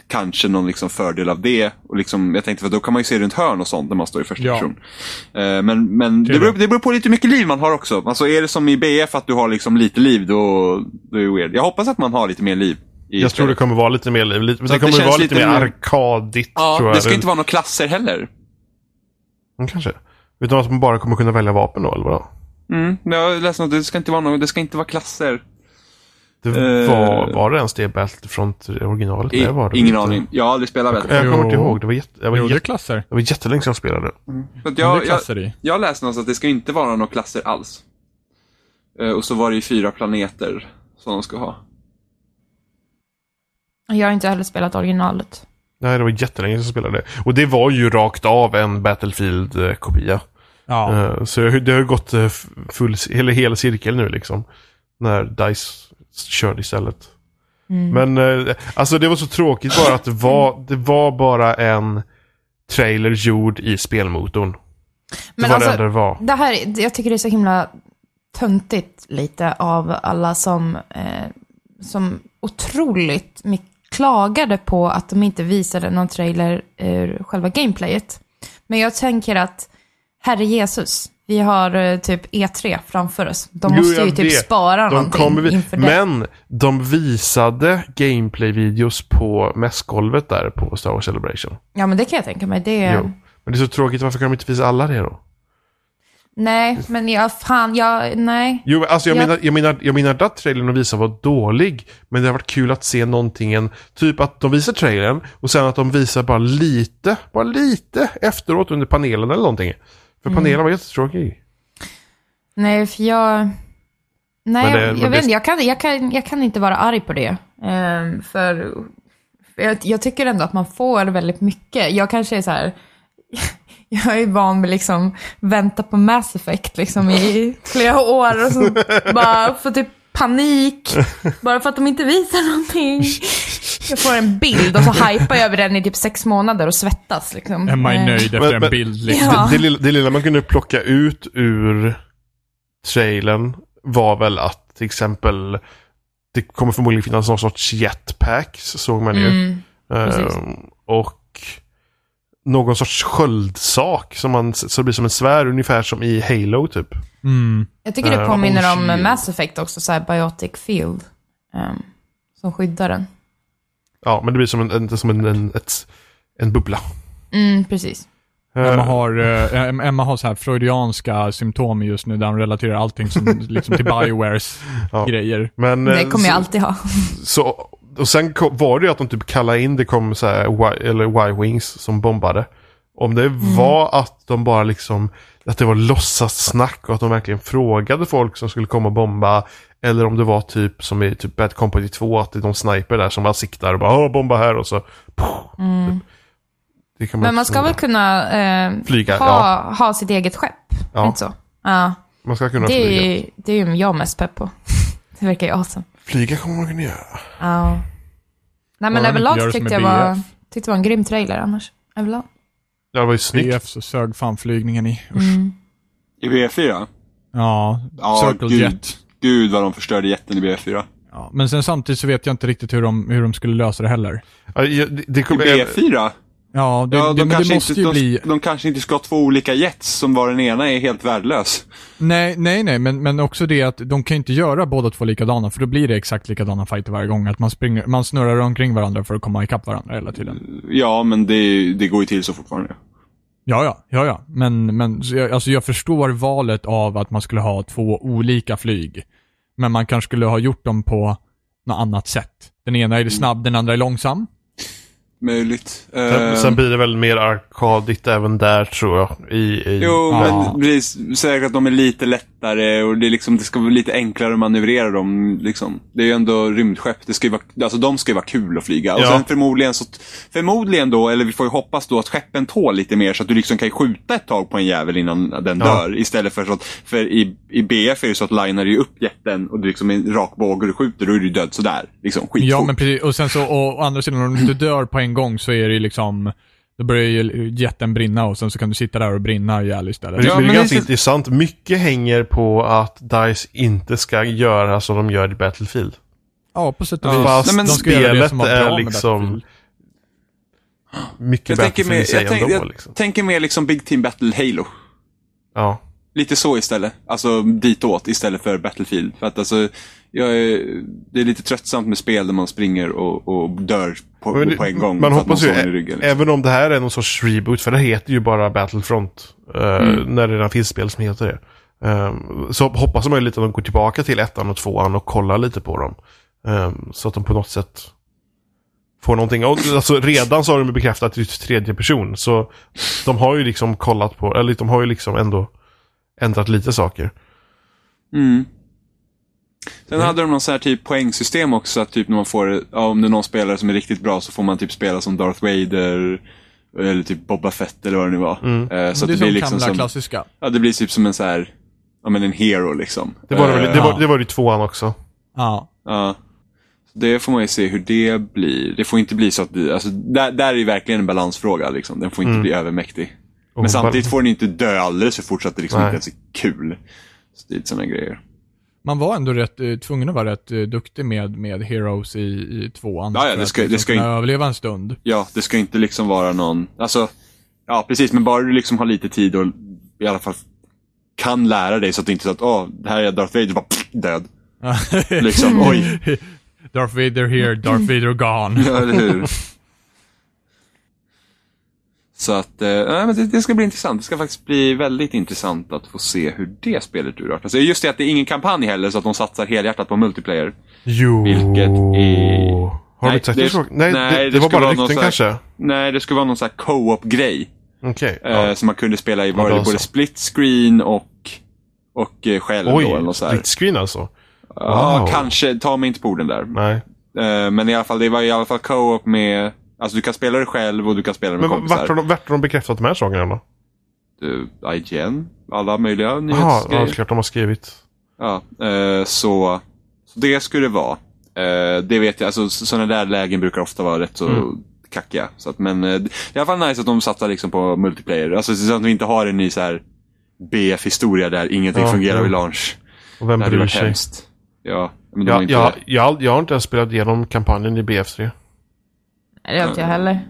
Kanske någon liksom fördel av det. Och liksom, jag tänkte för då kan man ju se runt hörn och sånt när man står i första Ja. person. Eh, men men Det beror, det. beror på lite hur mycket liv man har också. Alltså är det som i BF att du har liksom lite liv då, då är det weird. Jag hoppas att man har lite mer liv. Jag tror det kommer vara lite mer liv. Lite, det det kommer vara lite, lite mer mer- arkadigt, Ja, tror jag. det ska inte vara några klasser heller. Mm, Kanske. Utan att man bara kommer kunna välja vapen då, eller vadå? Mm, jag läste något, det ska inte vara något, det ska inte vara klasser. Det Eh. var, var det ens det Battlefront originalet? I, var det ingen inte. aning. Jag har aldrig spelat Jag, Battlefront. jag kommer inte ihåg. Det var, jätte, det var, Jo, det jätte, klasser. det var jättelänge sedan jag spelade. Att det är jag, jag, klasser i. jag läste någonstans att det ska inte vara några klasser alls. Eh, och så var det ju fyra planeter som de ska ha. Jag har inte heller spelat originalet. Nej, det var jättelänge sedan jag spelade. Och det var ju rakt av en Battlefield-kopia. Ja. Eh, Så det har- det har gått full, hela, hela cirkeln nu liksom. När DICE körde istället. Mm. Men eh, alltså det var så tråkigt bara att det var, det var bara en trailer gjord i spelmotorn. Det Men var alltså, det det var. Det här, jag tycker det är så himla töntigt lite av alla som, eh, som otroligt mycket klagade på att de inte visade någon trailer ur själva gameplayet. Men jag tänker att, herre Jesus, Vi har eh, typ E3 framför oss. De Jo, måste ju jag typ vet. spara De någonting vi- inför det. Men de visade gameplay-videos på mässgolvet där på Star Wars Celebration. Ja, men det kan jag tänka mig. Det är... Jo. Men det är så tråkigt, varför kan de inte visa alla det då? Nej, men jag, fan, jag, nej. Jo, alltså jag, Ja. menar, jag, menar, jag menar att trailern de visade var dålig. Men det har varit kul att se någonting, en, typ att de visar trailern och sen att de visar bara lite, bara lite efteråt under panelen eller någonting. För Mm. panelen var jättetråkig. Nej, för jag... Nej, det- jag, vet inte. Jag kan, jag, kan, jag kan inte vara arg på det. Ehm, för för jag, jag tycker ändå att man får väldigt mycket. Jag kanske är så här... Jag är van med liksom vänta på Mass Effect liksom i flera år och så bara få typ panik. Bara för att de inte visar någonting. Jag får en bild och så hypar jag över den i typ sex månader och svettas liksom. Är Eh, nöjd efter Men- en bild liksom. Ja. Det, det, lilla, det lilla man kunde plocka ut ur trailern var väl att till exempel det kommer förmodligen finnas någon sorts jetpacks, såg man ju. Mm. Ehm, och någon sorts sköldsak som man, så det blir som en svär ungefär som i Halo typ. Mm. Jag tycker det Eh, påminner oh, om shield. Mass Effect också, så här Biotic Field. ehm, som skyddar den. Ja, men det blir som en, en, som en, en, ett, en bubbla. Mm, precis. Emma Ehm, har, eh, Em- Emma har så här freudianska symptom just nu där hon relaterar allting som, liksom till Biowares Ja. grejer. men, Det eh, kommer jag så- alltid ha. Så, och sen kom, var det ju att de typ kallade in, det kom så här, y, eller Y-Wings som bombade. Om det var att de bara liksom, att det var låtsassnack och att de verkligen frågade folk som skulle komma och bomba. Eller om det var typ som i typ Bad Company 2, att det är någon sniper där som bara siktar och bara "Åh, bomba här och så. Typ. Det kan Men man ska väl kunna eh, Flyga, ha, ha sitt eget skepp? Ja. Inte så? Ja. Man ska kunna Det är, flyga. ju, det är ju jag mest pepp på. Det verkar ju awesome. Flyga kommer man kunna göra. Ja. Nej men överlag tyckte jag, var, tyckte det var en grym trailer annars. Överlag. Ja, det var ju snyggt. BF så sög fan flygningen i. Usch. Mm. I BF4? Ja, Ja, Circle gud. Jet. Gud vad de förstörde jätten i BF4. Ja, men sen samtidigt så vet jag inte riktigt hur de, hur de skulle lösa det heller. Ja, det, det I kommer, BF4? Ja, det, Ja, det, de, det kanske måste inte, ju de, bli... de kanske inte ska ha två olika jets som var den ena är helt värdelös. Nej, nej, nej, men, men också det att de kan inte göra båda två likadana, för då blir det exakt likadana fighter varje gång. Att man, springer, man snurrar omkring varandra för att komma ikapp varandra hela tiden. Ja, men det, det går ju till så fortfarande. Ja, ja, ja, ja. Men, men jag, alltså jag förstår valet av att man skulle ha två olika flyg. Men man kanske skulle ha gjort dem på något annat sätt. Den ena är snabb, den andra är långsam. Möjligt. sen, Eh, sen blir det väl mer arkadigt även där tror jag. I, i, Jo, Ja. men precis, säkert att de är lite lättare och det, är liksom, det ska vara lite enklare att manövrera dem. Liksom. Det är ju ändå rymdskepp, det ska ju vara, alltså de ska ju vara kul att flyga. Och Ja. sen förmodligen, så, förmodligen då, eller vi får ju hoppas då att skeppen tål lite mer så att du liksom kan skjuta ett tag på en jävel innan den Ja. dör. Istället för så att, för i, i BF är det så att linar ju upp jätten och du liksom är en rak båge och du skjuter, då är du död sådär. Liksom, skitfort. Ja, men precis. Och sen så, och, å andra sidan, om du dör på en gång så är det ju liksom, då börjar ju jätten brinna och sen så kan du sitta där och brinna ihjäl istället. Men, det- Ja, men det är ganska det intressant. Mycket hänger på att DICE inte ska göra som de gör i Battlefield. Ja, på sätt och Ja. vis. Fast Nej, men spelet är liksom mycket jag tänker Battlefield i mer, jag, tänk, ändå. jag Liksom. tänker mer liksom Big Team Battle Halo. Ja. Lite så istället. Alltså ditåt istället för Battlefield. För att alltså, är, det är lite tröttsamt med spel där man springer och, och dör på, det- på en gång. Man hoppas ju, en i ryggen. liksom. även om det här är någon sorts reboot, för det heter ju bara Battlefront. eh, Mm. När det redan finns spel som heter det. Um, så hoppas man ju lite att de går tillbaka till ettan och tvåan och kollar lite på dem. Um, så att de på något sätt får någonting. Och, alltså, redan så har de ju bekräftat att det är tredje person. Så de har ju liksom kollat på, eller de har ju liksom ändå ändrat lite saker. Mm. Sen hade de någon sån här typ poängsystem också. Att typ när man får, ja, om det är någon spelare som är riktigt bra så får man typ spela som Darth Vader. Eller typ Boba Fett eller vad det nu var. Mm. Eh, så det det blir liksom som, klassiska. ja, det blir typ som en så här, ja men en hero liksom. Det var det, väl, Eh, det, var, det var ju tvåan också. Ja. Ja. Det får man ju se hur det blir. Det får inte bli så att, det, alltså, där, där är ju verkligen en balansfråga. Liksom. Den får inte Mm. bli övermäktig. Och Men samtidigt bara- får den inte dö alldeles för fort så att det liksom Nej. inte ens är kul. Så det är sådana grejer. Man var ändå rätt, eh, tvungen att vara rätt eh, duktig med, med Heroes i, i tvåan. Ja, ja, det att ska- det liksom ska kunna in- överleva en stund. Ja, det ska inte liksom vara någon, alltså, ja precis, men bara du liksom har lite tid och i alla fall kan lära dig så att det inte är så att åh, det här är Darth Vader, bara pff, död. Liksom, oj. Darth Vader here, Darth Vader gone. Ja, eller hur? Så att, eh, men det, det ska bli intressant. Det ska faktiskt bli väldigt intressant att få se hur det spelet urartar sig. Just det att det är ingen kampanj heller, så att de satsar helhjärtat på multiplayer. Jo. Vilket är- Har Nej, du sagt det-? Nej, nej, det, det det var bara rykten här- kanske? Nej, det skulle vara någon sån här co-op-grej. Okej. Eh, ja. som man kunde spela i, var Ja, det då både split screen och, och eh, själv då, eller Oj, så här. split screen alltså? Ja, Wow. kanske. Ta mig inte på orden där. Nej. Eh, men i alla fall, det var i alla fall co-op med, alltså du kan spela det själv och du kan spela det med Men kompisar. vart har, de, vart har de bekräftat de här sakerna då? Uh, IGN, alla möjliga ja, nyhetsgrejer. är klart de har skrivit. Ja, eh, så, så det skulle det vara. Eh, det vet jag, alltså sådana där lägen brukar ofta vara rätt så Mm. kackiga. Så att, men eh, det är i alla fall nice att de satsar liksom på multiplayer. Alltså så att vi inte har en ny så här BF-historia där ingenting Ja, fungerar jo. vid launch. Och vem bryr sig? hemskt. Ja, men har Jag, jag, jag har inte ens spelat igenom kampanjen i BF3. Nej, Det har inte jag heller.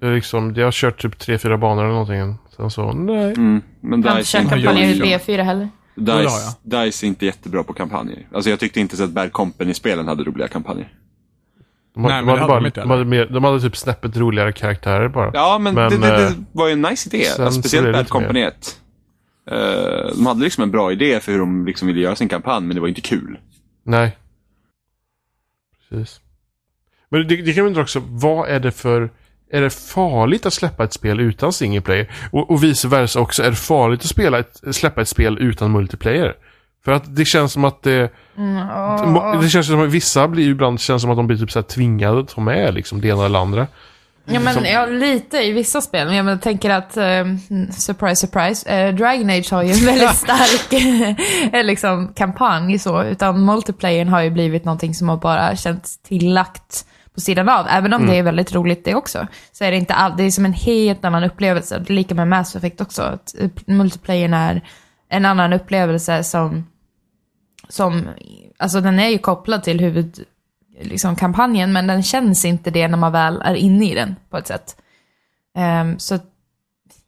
Liksom, jag har kört typ tre fyra banor eller någonting. Sen så, nej. Mm, men Jag har inte kört inte, kampanjen i jag- B4 heller. DICE, DICE är inte jättebra på kampanjer. Alltså jag tyckte inte så att Bad Company-spelen hade roliga kampanjer. De, Nej, de, hade hade de bara, de, hade mer, de hade typ snäppet roligare karaktärer bara. Ja, men, Men, det, det, det eh, var ju en nice idé. Alltså, speciellt Bad. Company 1. Eh, de hade liksom en bra idé för hur de liksom ville göra sin kampanj, men det var inte kul. Nej. Precis. Men det, det kan vi undra också, vad är det för... Är det farligt att släppa ett spel utan single player? Och, och vice versa också, är det farligt att spela ett, släppa ett spel utan multiplayer? För att det känns som att det... må- Det känns som att vissa blir ibland, känns som att de blir typ så tvingade att ta med liksom det ena eller andra. Ja, men ja, lite i vissa spel. Jag men, tänker att, eh, surprise, surprise, eh, Dragon Age har ju en väldigt stark eh, liksom, kampanj så, utan multiplayern har ju blivit någonting som har bara känts tillagt på sidan av. Även om det är väldigt roligt det också, så är det inte all, det är som en helt annan upplevelse. Det är lika med Mass Effect också, att eh, multiplayern är en annan upplevelse som, som, alltså den är ju kopplad till huvud, liksom kampanjen, men den känns inte det när man väl är inne i den på ett sätt. Ehm, så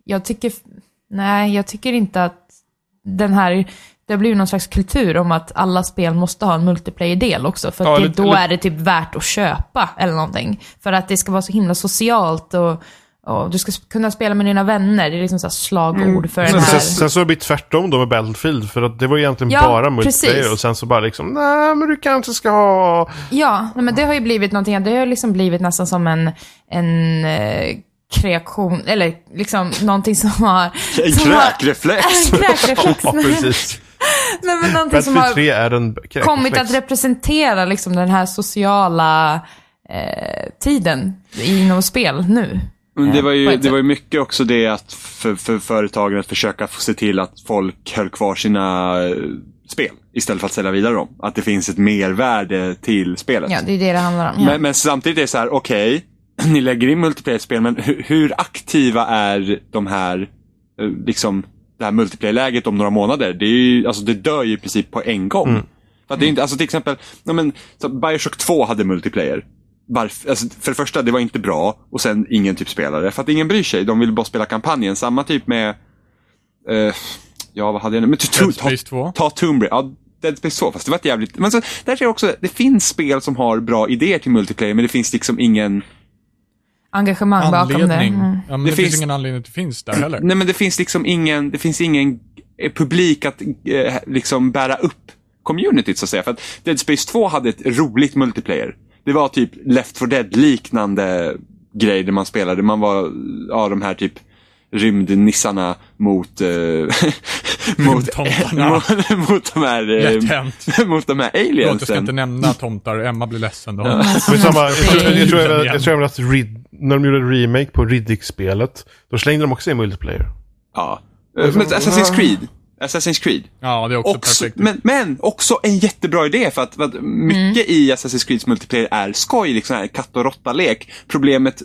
jag tycker, nej, jag tycker inte att den här, det har blivit någon slags kultur om att alla spel måste ha en multiplayer-del också, för att Ja, det, då är det typ värt att köpa eller någonting. För att det ska vara så himla socialt och, och du ska kunna spela med dina vänner, det är liksom så här slagord för den Sen, här... sen, sen så har det blivit tvärtom då med Battlefield. För att det var egentligen Ja, bara multiplayer. precis. Och sen så bara liksom, nej men du kanske ska ha... Ja, nej, men det har ju blivit någonting, det har liksom blivit nästan som en, en eh, kreation, eller liksom någonting som har... En som har- kräkreflex! En kräkreflex. Ja, precis. nej, men någonting som har 3 är en kommit att representera liksom den här sociala eh, tiden inom spel nu. Men det var, ju, det var ju mycket också det att för, för företagen att försöka få se till att folk höll kvar sina eh, spel istället för att sälja vidare dem. Att det finns ett mervärde till spelet. Ja, det är det det handlar om. Ja. Men, men samtidigt är det så här, okej, ni lägger in multiplayer-spel, men hur, hur aktiva är de här, eh, liksom, det här multiplayer-läget om några månader? Det, är ju, alltså, det dör ju i princip på en gång. För att det är inte, alltså till exempel, ja, men, så Bioshock 2 hade multiplayer. Varför, alltså, för det första, det var inte bra och sen ingen typ spelare. För att ingen bryr sig, de vill bara spela kampanjen. Samma typ med, eh, ja vad hade jag nu? Men, ta, Dead ta, Space 2. ta Tomb Raider. Ja, Dead Space 2, fast det var ett jävligt... Men så, där ser jag också, det finns spel som har bra idéer till multiplayer, men det finns liksom ingen... Engagemang bakom det. Anledning. Mm. Ja, men Det det, finns- finns ingen anledning att det finns där heller. Nej men det finns liksom ingen, det finns ingen eh, publik att eh, liksom bära upp communityt så att säga. För att Dead Space 2 hade ett roligt multiplayer. Det var typ Left 4 Dead liknande grej där man spelade. Man var, ja de här typ rymdnissarna mot, eh, mot, mot, mot de här, eh, mot de här Förlåt, jag ska inte aliensen. nämna tomtar. Emma blir ledsen då. Men samma, jag, tror, jag, tror, jag, jag tror även att Rid, när de gjorde en remake på Riddick-spelet, då slängde de också in multiplayer. Ja. Eh, Men Assassin's Creed. Assassin's Creed. Ja, det är också, Också, perfekt. men, men också en jättebra idé för att, för att mycket i Assassin's Creeds multiplayer är skoj, liksom här katt och råtta-lek. Problemet,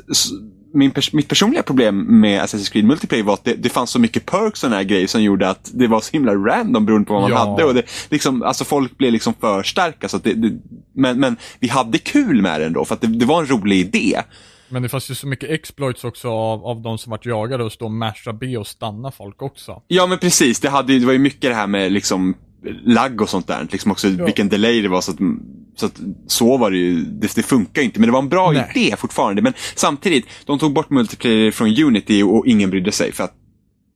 min pers mitt personliga problem med Assassin's Creed multiplayer var att det, det fanns så mycket perks och här grejer som gjorde att det var så himla random beroende på vad man Ja. hade. Och det, liksom, alltså folk blev liksom för starka. Så det, det, men, men vi hade kul med det ändå för att det, det var en rolig idé. Men det fanns ju så mycket exploits också av, av de som vart jagade och stå och masha B och stanna folk också. Ja men precis, det, hade, det var ju mycket det här med liksom lagg och sånt där. Liksom också vilken delay det var. Så, att, så, att, så var det ju, det, det funkar inte. Men det var en bra Nej. idé fortfarande. Men samtidigt, de tog bort multiplayer från Unity och ingen brydde sig. För att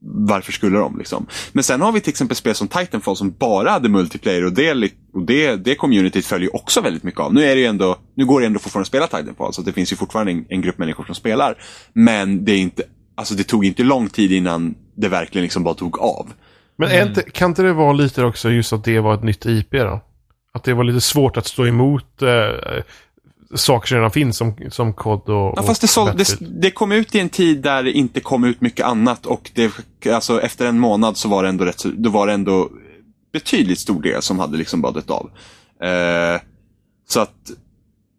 varför skulle de liksom? Men sen har vi till exempel spel som Titanfall som bara hade multiplayer och det, och det, det communityt följer också väldigt mycket av. Nu, är det ändå, nu går det ändå fortfarande att spela Titanfall så det finns ju fortfarande en, en grupp människor som spelar. Men det, är inte, alltså det tog inte lång tid innan det verkligen liksom bara tog av. Men är inte, kan inte det vara lite också just att det var ett nytt IP då? Att det var lite svårt att stå emot eh, saker som redan finns som, som COD och, Ja, fast det, sål, det, det kom ut i en tid där det inte kom ut mycket annat och det, alltså, efter en månad så var det ändå, rätt, då var det ändå betydligt stor del som hade liksom bara dött av. Eh, så att,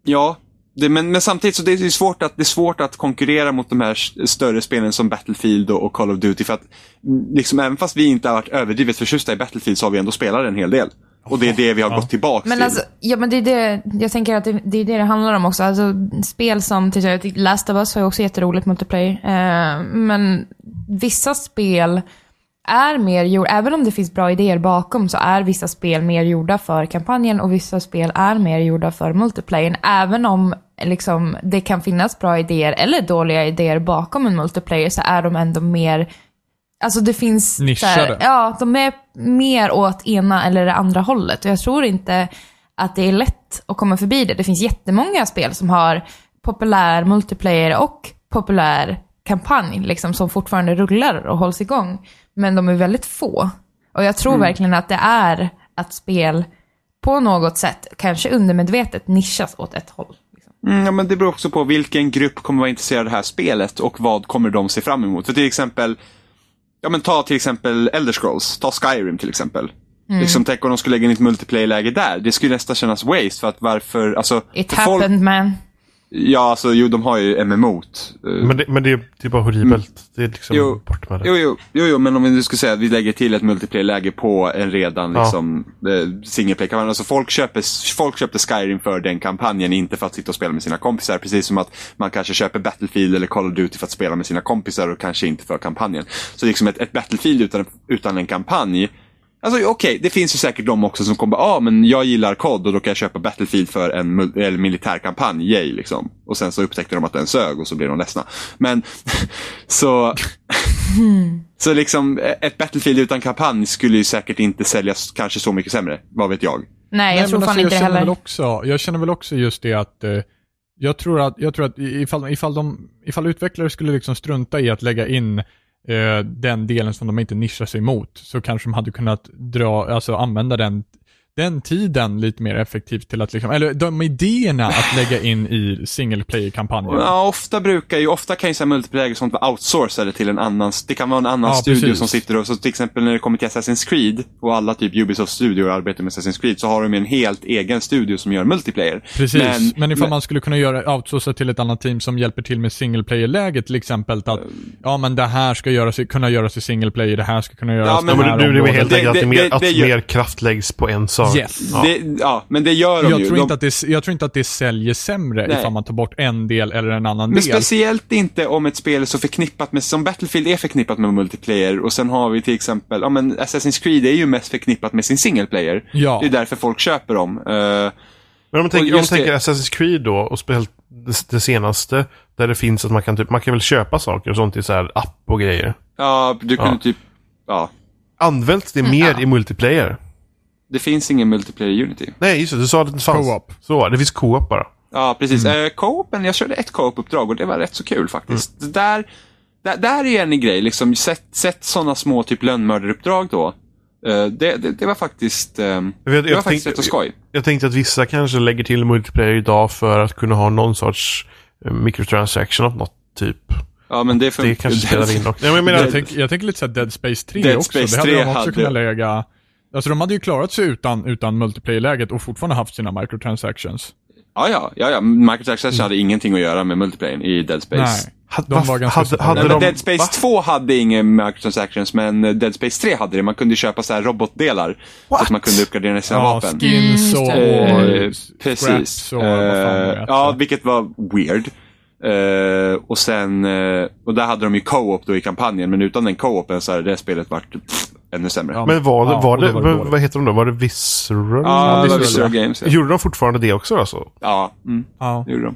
ja. Det, men, men samtidigt så det är det svårt att, det är svårt att konkurrera mot de här större spelen som Battlefield och, och Call of Duty. För att mm, liksom, även fast vi inte har varit överdrivet förtjusta i Battlefield så har vi ändå spelat en hel del. Och det är det vi har gått tillbaka Men till. alltså, ja men det är det, jag tänker att det, det är det det handlar om också. Alltså spel som till exempel Last of Us har ju också jätteroligt multiplayer. Eh, men vissa spel är mer gjorda, även om det finns bra idéer bakom så är vissa spel mer gjorda för kampanjen och vissa spel är mer gjorda för multiplayern. Även om liksom, det kan finnas bra idéer eller dåliga idéer bakom en multiplayer så är de ändå mer Alltså det finns... Nischade. här- ja, de är mer åt ena eller det andra hållet. Och jag tror inte att det är lätt att komma förbi det. Det finns jättemånga spel som har populär multiplayer och populär kampanj, liksom, som fortfarande rullar och hålls igång. Men de är väldigt få. Och jag tror verkligen att det är att spel på något sätt, kanske undermedvetet, nischas åt ett håll. Liksom. Mm, ja, men det beror också på vilken grupp kommer vara intresserad av det här spelet och vad kommer de se fram emot. För till exempel, ja men ta till exempel Elder Scrolls, ta Skyrim till exempel. Mm. Liksom tänk om de skulle lägga in ett multiplayer-läge där. Det skulle nästan kännas waste för att varför, alltså. It för folk- happened man. Ja, alltså jo, de har ju MMO. eh, Men det, men det, är- det är bara horribelt. Det är liksom Jo. bort med det. Jo, jo, jo, jo, men om vi nu skulle säga att vi lägger till ett multiplayer-läge på en redan Ja. liksom, eh, play-kampanj. Alltså folk, köper, folk köpte Skyrim för den kampanjen, inte för att sitta och spela med sina kompisar. Precis som att man kanske köper Battlefield eller Call of Duty för att spela med sina kompisar och kanske inte för kampanjen. Så liksom ett, ett Battlefield utan, utan en kampanj Alltså okej, det finns ju säkert de också som kommer ja ah, men jag gillar COD och då kan jag köpa Battlefield för en mul- eller militärkampanj, yay liksom. Och sen så upptäckte de att den sög och så blev de ledsna. Men, så... så liksom, ett Battlefield utan kampanj skulle ju säkert inte säljas kanske så mycket sämre, vad vet jag. Nej, jag tror men fan alltså, inte det jag heller. Väl också, jag känner väl också just det att eh, jag tror att, jag tror att ifall, ifall, de, ifall utvecklare skulle liksom strunta i att lägga in Eh, den delen som de inte nischar sig mot, så kanske de hade kunnat dra, alltså använda den, den tiden lite mer effektivt till att liksom, eller de idéerna att lägga in i single player-kampanjen. Ja, ofta brukar ju, ofta kan ju så här multiplayer och sånt vara outsourcade till en annan, det kan vara en annan Ja, studio precis. som sitter och, så till exempel när det kommer till Assassin's Creed och alla typ Ubisoft-studior arbetar med Assassin's Creed så har de en helt egen studio som gör multiplayer. Precis, men, ifall men- man skulle kunna göra, outsourca till ett annat team som hjälper till med single player-läget till exempel, att ja men det här ska göras, kunna göras i single player, det här ska kunna göras Ja, i men de Ja, här men det, det är områdena. helt Det- enkelt att, det, det- mer, det- att det gör- mer kraft läggs på en sak. Yes. Ja. Det, ja, men det gör de Jag ju. tror, de, inte att det, jag tror inte att det säljer sämre Nej. ifall man tar bort en del eller en annan Men del. speciellt inte om ett spel är så förknippat med, som Battlefield är förknippat med multiplayer och sen har vi till exempel, ja men Assassin's Creed är ju mest förknippat med sin single player. Ja. Det är därför folk köper dem. Eh, Men om man tänker, om man just det- tänker Assassin's Creed då, och speciellt det, det senaste, där det finns att man kan, typ, man kan väl köpa saker och sånt i så här app och grejer. ja, du kunde Ja. typ, ja. Används det mer i multiplayer? Det finns ingen multiplayer i Unity. Nej, just det. Du sa att det inte fanns. Co-op. Så, det finns co-op bara. Ja, precis. Mm. Eh, co-open, jag körde ett co-op-uppdrag och det var rätt så kul faktiskt. Det Där, där, där är en grej, liksom, sätt, sätt sådana små typ lönnmördaruppdrag då. Eh, det, det, det var faktiskt, eh, Jag, det var jag, faktiskt tänkte, rätt så skoj. jag tänkte att vissa kanske lägger till multiplayer idag för att kunna ha någon sorts eh, microtransaction av något typ. Ja, men det, Det kanske spelar in också. Nej, men jag menar, jag, tänker, jag tänker lite såhär Dead Space 3 Dead också. Space det hade 3 de också hade- kunnat lägga. Alltså de hade ju klarat sig utan, utan multiplayer-läget och fortfarande haft sina microtransactions. Ja, ja, ja, ja. Microtransaction hade ingenting att göra med multiplayern i Dead Space. Nej. de var ganska hade, hade Nej, men de, Dead Space va? 2 hade ingen microtransactions, men Dead Space 3 hade det. Man kunde köpa så här robotdelar. Så att man kunde uppgradera sina Ja, vapen. skins och, Eh, och precis. och Eh, heter. ja, vilket var weird. Eh, och sen, eh, och där hade de ju co-op då i kampanjen, men utan den co-open så hade det spelet varit pff, ännu sämre. Ja, Ja, Men var, det- Ja, var det, var det vad- heter de då? Var det Visceral? det Visceral, var Visceral ja. Games. Ja, Gjorde de fortfarande det också alltså? ja mm, Ja. det gjorde de.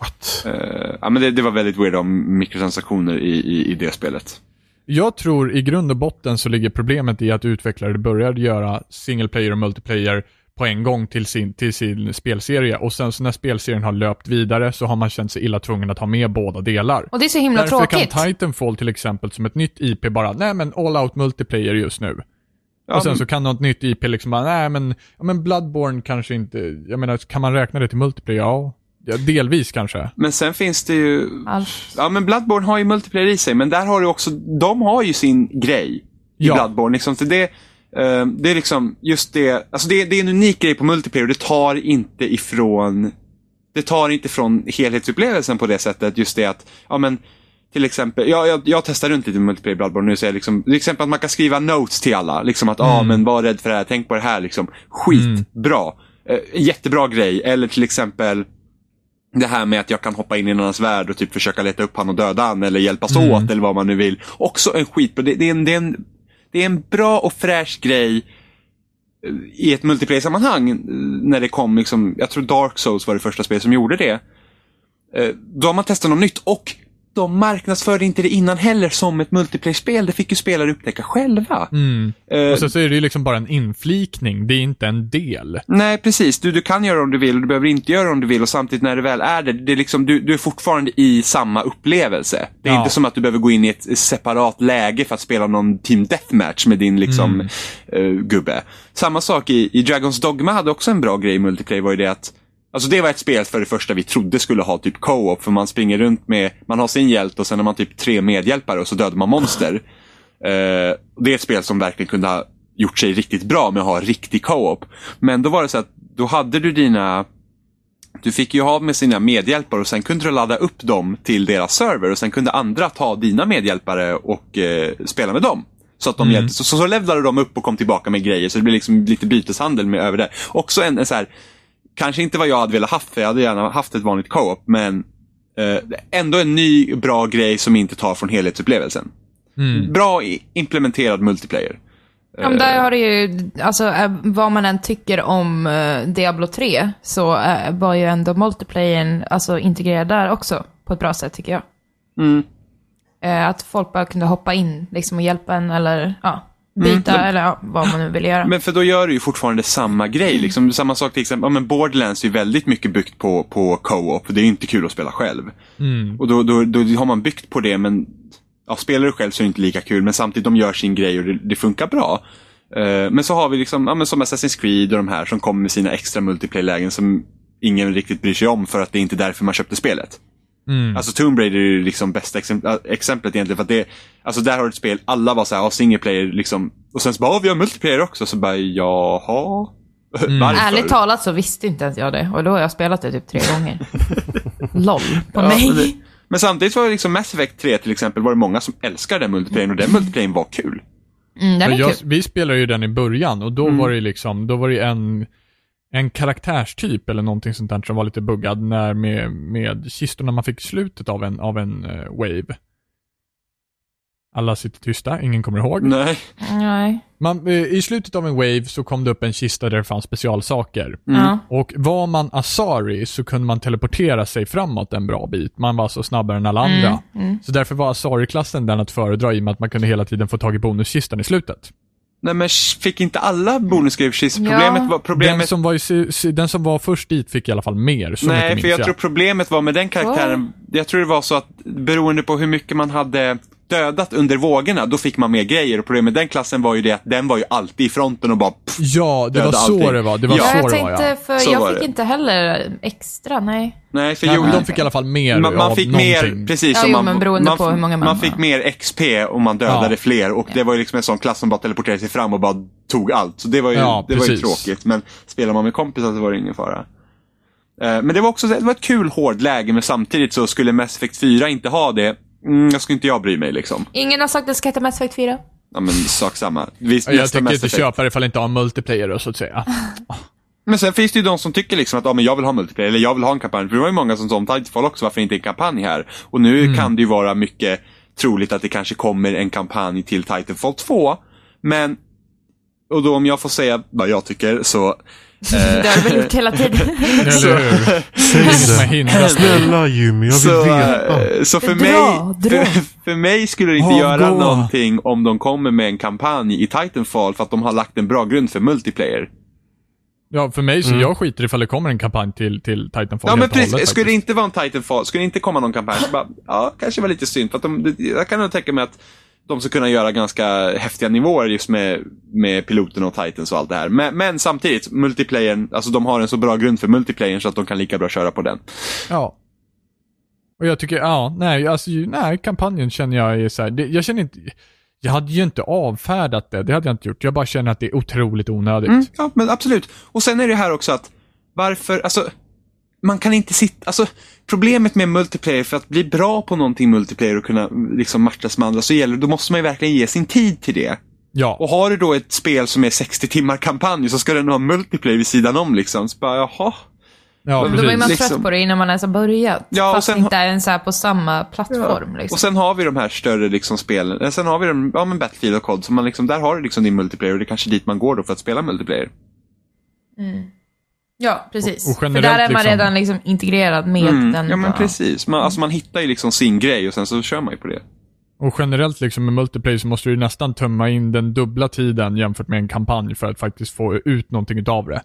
What? Eh, ja, men det, det var väldigt weird om mikrotransaktioner i, i, i det spelet. Jag tror i grund och botten så ligger problemet i att utvecklare började göra single player och multiplayer på en gång till sin, till sin spelserie och sen så när spelserien har löpt vidare så har man känt sig illa tvungen att ha med båda delar. Och det är så himla Därför tråkigt. kan Titanfall till exempel som ett nytt IP bara, nej men all out multiplayer just nu. Ja, och sen men- så kan något nytt IP liksom bara, nej men, ja, men Bloodborne kanske inte, jag menar kan man räkna det till multiplayer? Ja, ja delvis kanske. Men sen finns det ju... Allt. Ja, men Bloodborne har ju multiplayer i sig, men där har du också... De har ju sin grej i Ja. Bloodborne. Liksom, så det, det är liksom just det... Alltså det, det är en unik grej på multiplayer det tar inte ifrån... Det tar inte ifrån helhetsupplevelsen på det sättet. Just det att, ja men... Till exempel, ja, jag, jag testar runt lite med multiplayer Bloodborne nu. Så jag liksom, till exempel att man kan skriva notes till alla. Liksom att, ja men var rädd för det här, tänk på det här. Liksom. Skitbra. Eh, jättebra grej. Eller till exempel det här med att jag kan hoppa in i en annans värld och typ försöka leta upp han och döda han eller hjälpas åt eller vad man nu vill. Också en skitbra, det, det, är en, det, är en, det är en bra och fräsch grej eh, i ett multiplayer-sammanhang eh, när det kom, liksom, jag tror Dark Souls var det första spelet som gjorde det. Eh, då har man testat något nytt och de marknadsförde inte det innan heller som ett multiplayer-spel. Det fick ju spelare upptäcka själva. Mm. Eh, Och så, så är det ju liksom bara en inflikning, det är inte en del. Nej, precis. Du, du kan göra om du vill och du behöver inte göra om du vill och samtidigt när det väl är det, det är liksom, du, du är fortfarande i samma upplevelse. Det är Ja. inte som att du behöver gå in i ett separat läge för att spela någon team deathmatch med din liksom, eh, gubbe. Samma sak i, i Dragons Dogma hade också en bra grej i multiplayer var ju det att Alltså det var ett spel för det första vi trodde skulle ha typ co-op, för man springer runt med, man har sin hjälte och sen har man typ tre medhjälpare och så dödar man monster. Eh, det är ett spel som verkligen kunde ha gjort sig riktigt bra med att ha riktig co-op. Men då var det så att då hade du dina du fick ju ha med sina medhjälpare och sen kunde du ladda upp dem till deras server och sen kunde andra ta dina medhjälpare och eh, spela med dem. Så att de hjälpte, så, så, så levlade de upp och kom tillbaka med grejer så det blev liksom lite byteshandel med över det. Också en, en så här, kanske inte vad jag hade velat haft för jag hade gärna haft ett vanligt co-op men eh, ändå en ny bra grej som inte tar från helhetsupplevelsen. Bra i- implementerad multiplayer. Ja, men där har det ju, alltså eh, vad man än tycker om eh, Diablo 3 så eh, var ju ändå multiplayern alltså, integrerad där också på ett bra sätt tycker jag. Mm. Eh, att folk bara kunde hoppa in liksom, och hjälpa en eller ja, byta eller ja, vad man nu vill göra. Men för då gör du ju fortfarande samma grej. Liksom. Samma sak till exempel, ja, men Borderlands är ju väldigt mycket byggt på, på co-op. Det är ju inte kul att spela själv. Och då, då, då har man byggt på det, men ja, spelar du själv så är det inte lika kul. Men samtidigt, de gör sin grej och det, det funkar bra. Eh, men så har vi liksom, ja, men som Assassin's Creed och de här som kommer med sina extra multiplayer-lägen som ingen riktigt bryr sig om för att det är inte därför man köpte spelet. Alltså Tomb Raider är ju liksom bästa exempl- äh, exemplet egentligen. För att det, alltså där har du ett spel, alla var såhär, ja, single player liksom. Och sen så bara, "Ja, vi har multiplayer också. Så bara, jaha? Varför? Ärligt talat så visste inte ens jag det och då har jag spelat det typ tre gånger. LOL på Ja, mig. men, men samtidigt var det liksom Mass Effect 3 till exempel, var det många som älskade den multiplayern och den multiplayern var kul. Mm, den är jag, kul. vi spelade ju den i början och då var det liksom, då var det en, en karaktärstyp eller någonting sånt där som var lite buggad när med, med kistorna man fick slutet av en, av en eh, wave. Alla sitter tysta, ingen kommer ihåg. Nej. Nej. Man, eh, I slutet av en wave så kom det upp en kista där det fanns specialsaker. Ja. Och var man Asari så kunde man teleportera sig framåt en bra bit. Man var så snabbare än alla andra. Så därför var Asari-klassen den att föredra i och med att man kunde hela tiden få tag i bonuskistan i slutet. Nej men fick inte alla bonusgrejer precis? Ja. Problemet var, Den problemet, som, var i, den som var först dit fick i alla fall mer, så nej för jag jag. tror problemet var med den karaktären, jag tror det var så att beroende på hur mycket man hade dödat under vågorna, då fick man mer grejer. Och problemet med den klassen var ju det att den var ju alltid i fronten och bara pff, Ja, det var så allting. det var. Det var Ja, så jag det var tänkte, ja. för Så jag var fick det. inte heller extra, nej. Nej, för Nej, jo, de fick i alla fall mer man, man fick någonting. mer, precis Ja, som jo, man, på hur många man man fick mer XP om man dödade Ja. fler och det var ju liksom en sån klass som bara teleporterade sig fram och bara tog allt. Så det var ju, Ja, det var ju tråkigt. Men spelar man med kompisar så var det ingen fara. Eh, Men det var också det var ett kul hård läge men samtidigt så skulle Mass Effect 4 inte ha det. Mm, jag skulle inte jag bry mig liksom. Ingen har sagt att det ska heta Mass Effect 4. Ja men sak samma. Vi, Jag tänker inte köpa det ifall jag inte har multiplayer så att säga. Men sen finns det ju de som tycker liksom att ja, men jag vill ha multiplayer, eller jag vill ha en kampanj. För det var ju många som sa om Titanfall också, varför inte en kampanj här? Och nu kan det ju vara mycket troligt att det kanske kommer en kampanj till Titanfall 2. Men, och då om jag får säga vad jag tycker så Det har du väl gjort hela tiden. Hur? Säg hindrat. Snälla Jimmy, jag vill Så, veta. eh, så för, Dra, mig, dra. För, för mig skulle det inte Avgå. göra någonting om de kommer med en kampanj i Titanfall för att de har lagt en bra grund för multiplayer. Ja, för mig så jag skiter ifall det kommer en kampanj till, till Titanfall Ja men och hållet, precis, skulle det inte vara en Titanfall, skulle det inte komma någon kampanj så bara, ja, kanske var lite synd. För att de, det- jag kan nog tänka mig att de ska kunna göra ganska häftiga nivåer just med, med piloten och Titans och allt det här. Men, men samtidigt, multiplayern, alltså de har en så bra grund för multiplayern så att de kan lika bra köra på den. Ja. Och jag tycker, ja, nej, alltså, nej, kampanjen känner jag är så här, det, jag känner inte, jag hade ju inte avfärdat det, det hade jag inte gjort. Jag bara känner att det är otroligt onödigt. Mm, ja, men absolut. Och sen är det här också att, varför, alltså, man kan inte sitta, alltså, problemet med multiplayer, för att bli bra på någonting multiplayer och kunna liksom matchas med andra, så gäller då måste man ju verkligen ge sin tid till det. Ja. Och har du då ett spel som är 60 timmar kampanj så ska den ha multiplayer vid sidan om liksom. Så bara, jaha. ja, Men Då är precis. man Liksom. trött på det innan man ens har börjat. Ja, och fast sen inte ens är på samma plattform. Liksom. Och sen har vi de här större liksom spelen. Eh, Sen har vi de, ja men Battlefield och COD, så man liksom, där har du liksom din multiplayer och det är kanske dit man går då för att spela multiplayer. Ja, precis. Och- och För där är man liksom- redan liksom integrerad med Mm, den. ja men bara. precis. Man, alltså man hittar ju liksom sin grej och sen så kör man ju på det. Och generellt liksom med multiplayer så måste du ju nästan tömma in den dubbla tiden jämfört med en kampanj för att faktiskt få ut någonting utav det.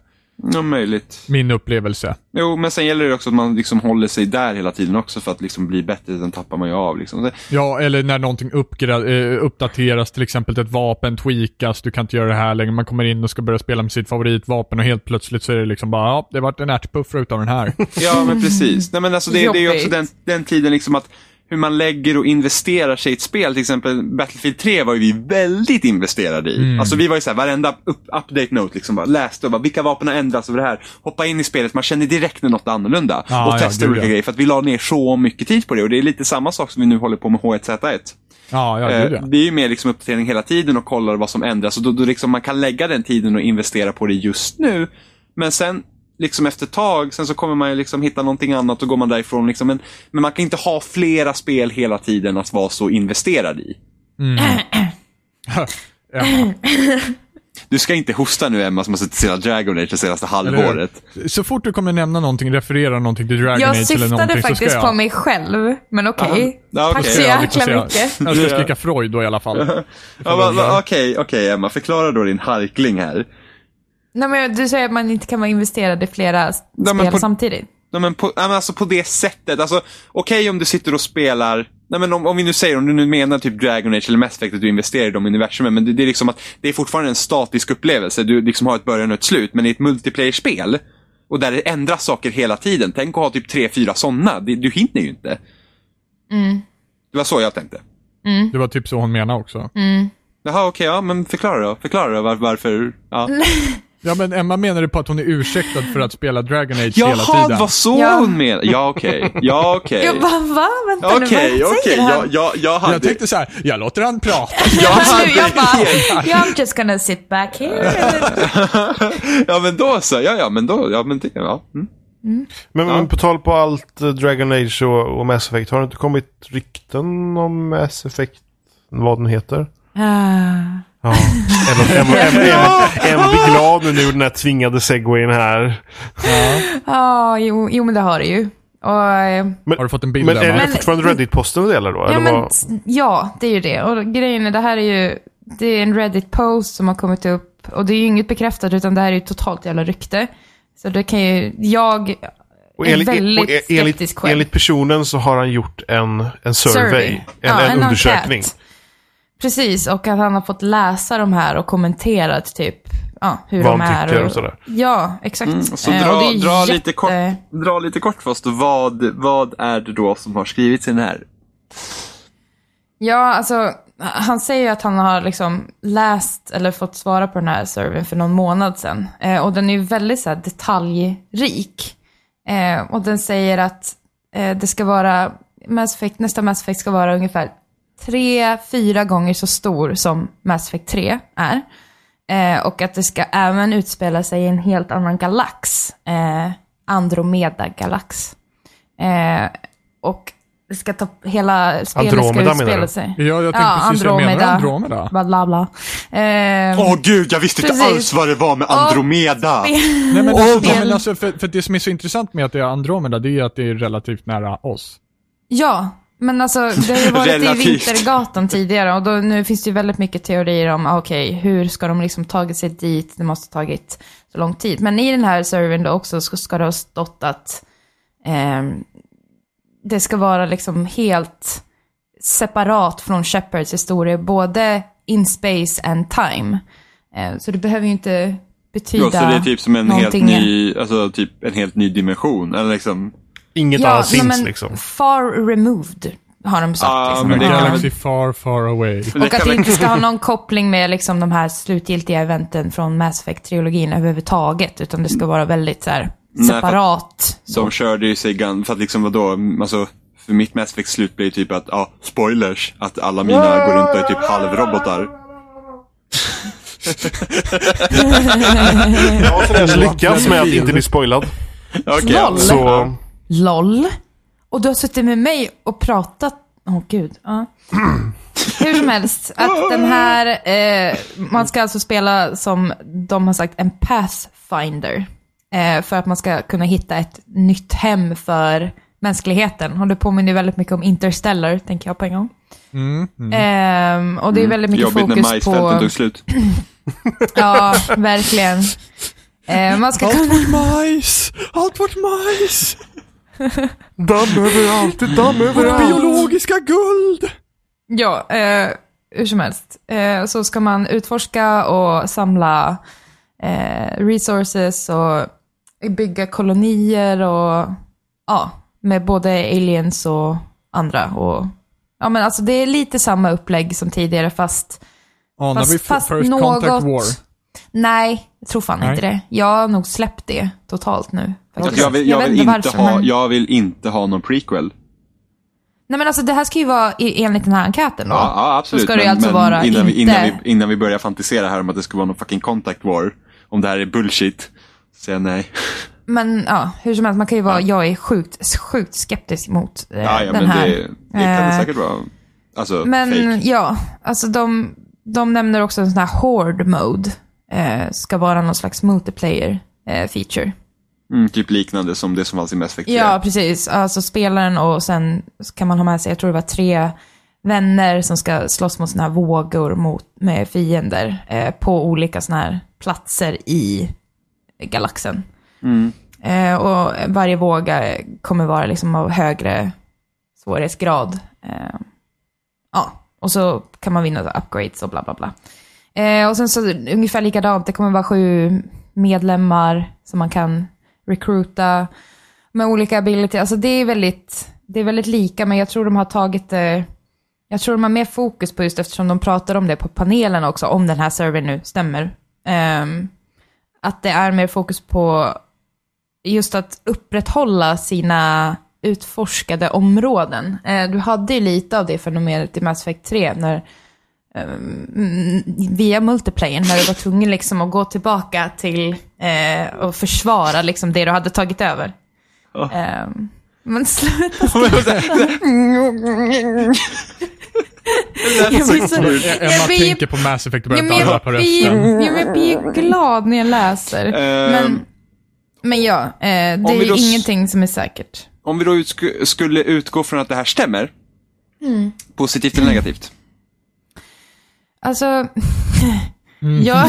Ja, möjligt. Min upplevelse. Jo, men sen gäller det också att man liksom håller sig där hela tiden också för att liksom bli bättre. Den tappar man ju av liksom. Ja, eller när någonting eh, uppdateras, till exempel ett vapen tweakas, du kan inte göra det här längre. Man kommer in och ska börja spela med sitt favoritvapen och helt plötsligt så är det liksom bara, ja, det vart en ärtpuffra utav den här. Ja, men precis. Nej, men alltså det, det är ju också den, den tiden liksom att hur man lägger och investerar sig i ett spel. Till exempel Battlefield 3 var ju vi väldigt investerade i. Mm. Alltså vi var ju såhär, varenda upp, update note liksom bara läste och bara, vilka vapen har ändrats över det här. Hoppa in i spelet, man känner direkt när något är annorlunda. Ja, och ja, testa olika grejer. För att vi la ner så mycket tid på det. Och det är lite samma sak som vi nu håller på med H1Z1. Ja, ja, Eh. Det är ju mer liksom uppdatering hela tiden och kollar vad som ändras. Och då, då liksom man kan lägga den tiden och investera på det just nu. Men sen, liksom efter ett tag, sen så kommer man ju liksom hitta någonting annat och går man därifrån. Liksom. Men, men man kan inte ha flera spel hela tiden att vara så investerad i. Emma. Du ska inte hosta nu Emma som har suttit och spelat Dragon Age det senaste halvåret. Så fort du kommer nämna någonting, referera någonting till Dragon Jag Age eller syftade någonting så ska faktiskt jag... på mig själv, men okej. Ja, okej. Tack så jag liksom jäkla säga- mycket. Jag ska skrika Freud då i alla fall. Ja, va- va- Okej, okej Emma, förklara då din harkling här. Nej, men du säger att man inte kan vara investerad i flera men spel på- samtidigt. Nej, men på, men alltså på det sättet. Alltså, Okej om du sitter och spelar, nej, men om, om vi nu säger, om du nu menar typ Dragon Age eller Mass Effect, att du investerar i de universumen, men det, det är liksom att det är fortfarande en statisk upplevelse. Du liksom har ett början och ett slut, men i ett multiplayer-spel, och där det ändras saker hela tiden. Tänk att ha typ tre, fyra sådana. Du hinner ju inte. Det var så jag tänkte. Det var typ så hon menade också. Jaha, okej, ja, men förklara då. Förklara då var, varför. Ja. Ja, men Emma menade på att hon är ursäktad för att spela Dragon Age hela Jaha, tiden. det var så Ja. hon menade. Ja, okej. Ja, okej. Jag bara, va? Vänta nu, Okej, vad okej. säger han? Jag, jag, jag hade... Jag tänkte så här, jag låter han prata. jag Jag, hade nu, jag bara, I'm just gonna sit back here. ja men då så, ja ja men då, ja men det, ja. Mm. Men, men på tal på allt eh, Dragon Age och, och Mass Effect. Har det inte kommit rykten om Mass Effect? Vad den heter? Ah. Ja. Emma, Emma, Emma, Emma, Emma blir glad nu när den här tvingade segwayen här. Ja, jo, jo, men det har det ju. Och, eh, Har du fått en bild Men är det Men- fortfarande Reddit-posten det gäller då? ja, eller men, ja, det är ju det. Och grejen är, det här är ju, det är en Reddit-post som har kommit upp. Och det är ju inget bekräftat, utan det här är ju totalt jävla rykte. Så det kan ju, jag Och är enligt, väldigt och enligt, skeptisk själv. enligt personen så har han gjort en, en survey. Survey. En, Ja, en, en undersökning. enkät. Precis, och att han har fått läsa de här och kommenterat typ ja, hur Vad de han är. tycker och sådär. Ja, exakt. Mm, Så Eh, dra, och det är dra, jätte- lite kort, dra lite kort för oss då, vad, vad är det då som har skrivits i den här? Ja, alltså han säger ju att han har liksom läst eller fått svara på den här surveyn för någon månad sedan. Eh, och den är ju väldigt så här, detaljrik. Eh, och den säger att eh, det ska vara, Mass Effect, nästa Mass Effect ska vara ungefär tre, fyra gånger så stor som Mass Effect 3 är. Eh, och att det ska även utspela sig i en helt annan galax. Eh, Andromeda-galax. Eh, och det ska ta, hela spelet Andromeda, ska menar utspela sig. Ja, jag tänkte precis säga, menar du Andromeda? Bla, bla, bla. Eh, Åh gud, jag visste inte Precis. alls vad det var med Andromeda. Nej, men, alltså, men alltså, för, för det som är så intressant med att det är Andromeda, det är att det är relativt nära oss. Ja, men alltså det har ju varit i Relativt. Vintergatan tidigare och då, nu finns det ju väldigt mycket teorier om, ah, okej, hur ska de liksom tagit sig dit? Det måste ha tagit så lång tid. Men i den här servern då också ska, ska det ha stått att ehm, det ska vara liksom helt separat från Shepards historia, både in space and time. Eh, så det behöver ju inte betyda Ja, så det är typ som en helt ny, alltså typ en helt ny dimension. Eller liksom, Inget annat nej, finns men liksom. Far removed har de sagt. Ja, liksom. men det kan far, far away. Och att det inte ska ha någon koppling med liksom de här slutgiltiga eventen från Mass Effect-trilogin överhuvudtaget, utan det ska vara väldigt så här Nej, för- separat. De körde ju sig gan- för att liksom vadå, alltså för mitt Mass Effect slut blir ju typ att, ja, spoilers, att alla mina går runt och är typ halvrobotar. Jag lyckas med att inte bli spoilad. Okej, Noll. Så, LOL. Och du har suttit med mig och pratat. Åh gud. Ja. Hur som helst, att den här, eh, man ska alltså spela som de har sagt en pathfinder. Eh, för att man ska kunna hitta ett nytt hem för mänskligheten. Och det påminner väldigt mycket om Interstellar, tänker jag på en gång. Mm, mm. Ehm, och det är väldigt mycket Jobbigt när fokus majsfälten på... tog slut. Ja, verkligen. Eh, man ska Allt kunna... vårt majs! Allt vårt majs! Damm överallt, damm Vårt överallt. biologiska guld! Ja, eh, hur som helst. Eh, så ska man utforska och samla eh, resources och bygga kolonier och ja, med både aliens och andra. Och, ja, men alltså det är lite samma upplägg som tidigare fast Anar Fast- vi fast first något- contact war? nej, jag tror fan Nej. inte det. Jag har nog släppt det totalt nu. Jag vill, jag vill, inte varför, ha, men- jag vill inte ha någon prequel. Nej men alltså det här ska ju vara enligt den här enkäten då. Ja, ja absolut. Så ska det ju alltså vara innan, vi, inte... innan, vi, innan vi börjar fantisera här om att det ska vara någon fucking contact war, om det här är bullshit, säger jag nej. Men ja, hur som helst, man kan ju vara, jag är sjukt, sjukt skeptisk mot eh, Ja, ja den men här. det, det kan det Eh, säkert vara. Alltså, Men fake. ja, alltså de, de nämner också en sån här horde mode. Eh, ska vara någon slags multiplayer eh, feature. Mm, typ liknande som det som fanns i Mass Effect 3. Ja, precis. Alltså spelaren och sen kan man ha med sig, jag tror det var tre vänner som ska slåss mot såna här vågor mot, med fiender eh, på olika såna här platser i galaxen. Mm. Eh, och varje våga kommer vara liksom av högre svårighetsgrad. Eh, ja, och så kan man vinna upgrades och bla bla bla. Eh, och sen så ungefär likadant, det kommer vara sju medlemmar som man kan recruita med olika ability. Alltså det är väldigt, det är väldigt lika, men jag tror de har tagit det, jag tror de har mer fokus på just eftersom de pratar om det på panelen också, om den här servern nu stämmer. Um, att det är mer fokus på just att upprätthålla sina utforskade områden. Eh, du hade ju lite av det fenomenet i Mass Effect 3 när um, via multiplayer när du var tvungen liksom att gå tillbaka till eh, och försvara liksom det du hade tagit över. Ja. Eh, men sluta Jag blir så- Emma jag blir- tänker på Mass Effect och Ja, börjar men darra jag, på rösten. ja, men jag blir glad när jag läser. Ehm, Men, men ja, eh, det är då ingenting som är säkert. Om vi då utsk- skulle utgå från att det här stämmer, Mm. positivt eller negativt? Alltså, Mm. ja.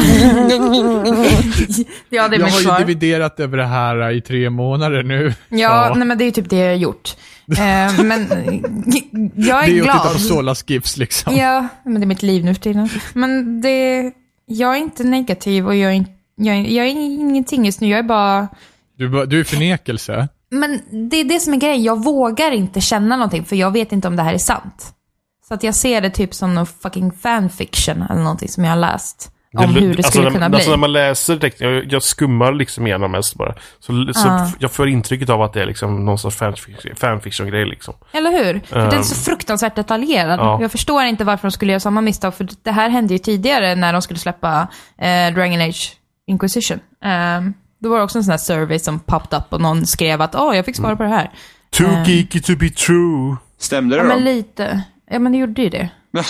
ja, det är Jag har ju svar. dividerat över det här i tre månader nu. Ja, Ja. nej men det är ju typ det jag har gjort. Eh, men jag är, Det är ju att glad. titta på Solas GIFs liksom. Ja, men det är mitt liv nu för tiden. Men det, jag är inte negativ och jag är, jag, är, jag är ingenting just nu. Jag är bara... Du, du är förnekelse. Men det är det som är grejen. Jag vågar inte känna någonting för jag vet inte om det här är sant. Så att jag ser det typ som någon fucking fanfiction eller någonting som jag har läst. Om hur det skulle när, kunna bli. Alltså när man läser texten, jag, jag skummar liksom igenom mest bara. Så, så Ja. jag får intrycket av att det är liksom någon sorts fanfiction- fanfiction-grej liksom. Eller hur? För den är så fruktansvärt detaljerad. Ja. Jag förstår inte varför de skulle göra samma misstag, för det här hände ju tidigare när de skulle släppa eh, Dragon Age Inquisition. Ehm, då var det också en sån här survey som popped up och någon skrev att åh, jag fick svara på det här. Too Eh. geeky to be true. Stämde det Ja, då? men lite. Ja, men det gjorde ju det.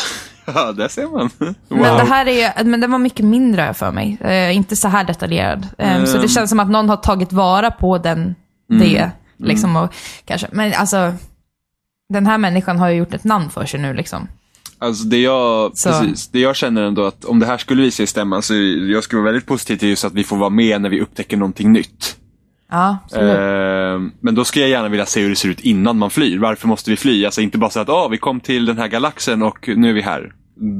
ja, där ser man. Men det här är men den var mycket mindre för mig. Eh, inte så här detaljerad. Eh, Så det känns som att någon har tagit vara på den, det. Liksom, och, kanske. Men alltså, den här människan har ju gjort ett namn för sig nu liksom. Alltså det jag, Så. precis, det jag känner ändå att om det här skulle visa sig stämma så jag skulle vara väldigt positiv till just att vi får vara med när vi upptäcker någonting nytt. Ja. Eh, men då skulle jag gärna vilja se hur det ser ut innan man flyr. Varför måste vi fly? Alltså inte bara så att ah, vi kom till den här galaxen och nu är vi här.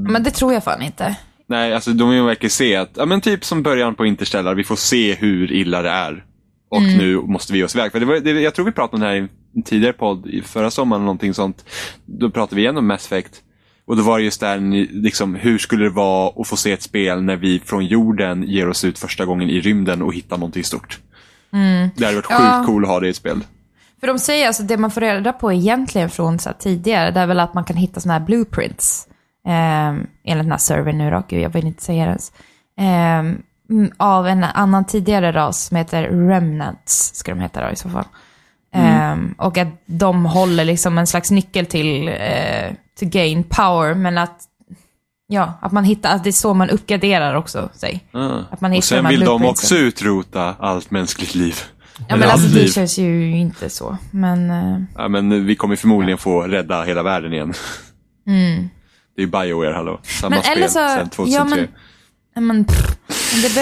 Men det tror jag fan inte. Nej, alltså de vill verkligen se att, ja men typ som början på Interstellar, vi får se hur illa det är. Och nu måste vi ge oss iväg. För det var, det, jag tror vi pratade om det här i en tidigare podd, i förra sommaren eller någonting sånt. Då pratade vi igen om Mass Effect. Och då var det just där, liksom, hur skulle det vara att få se ett spel när vi från jorden ger oss ut första gången i rymden och hittar någonting stort. Det hade varit sjukt Ja. cool att ha det i ett spel. För de säger alltså, det man får reda på egentligen från så tidigare, det är väl att man kan hitta sådana här blueprints. Eh, enligt den här servern nu då, gud jag vill inte säga det ens. Eh, mm, av en annan tidigare ras som heter Remnants, ska de heta då i så fall. Eh, och att de håller liksom en slags nyckel till eh, to gain power, men att Ja, att man hittar, att det är så man uppgraderar också sig. Att man hittar Och sen de vill de blueprintsen. också utrota allt mänskligt liv. Ja, men alltså allt det känns ju inte så. Men, eh, Ja, men vi kommer förmodligen få rädda hela världen igen. mm. Det är ju Bioware, hallå. Samma Men spel eller så- sen 2003. ja, men- Ja, Men, pff, men det,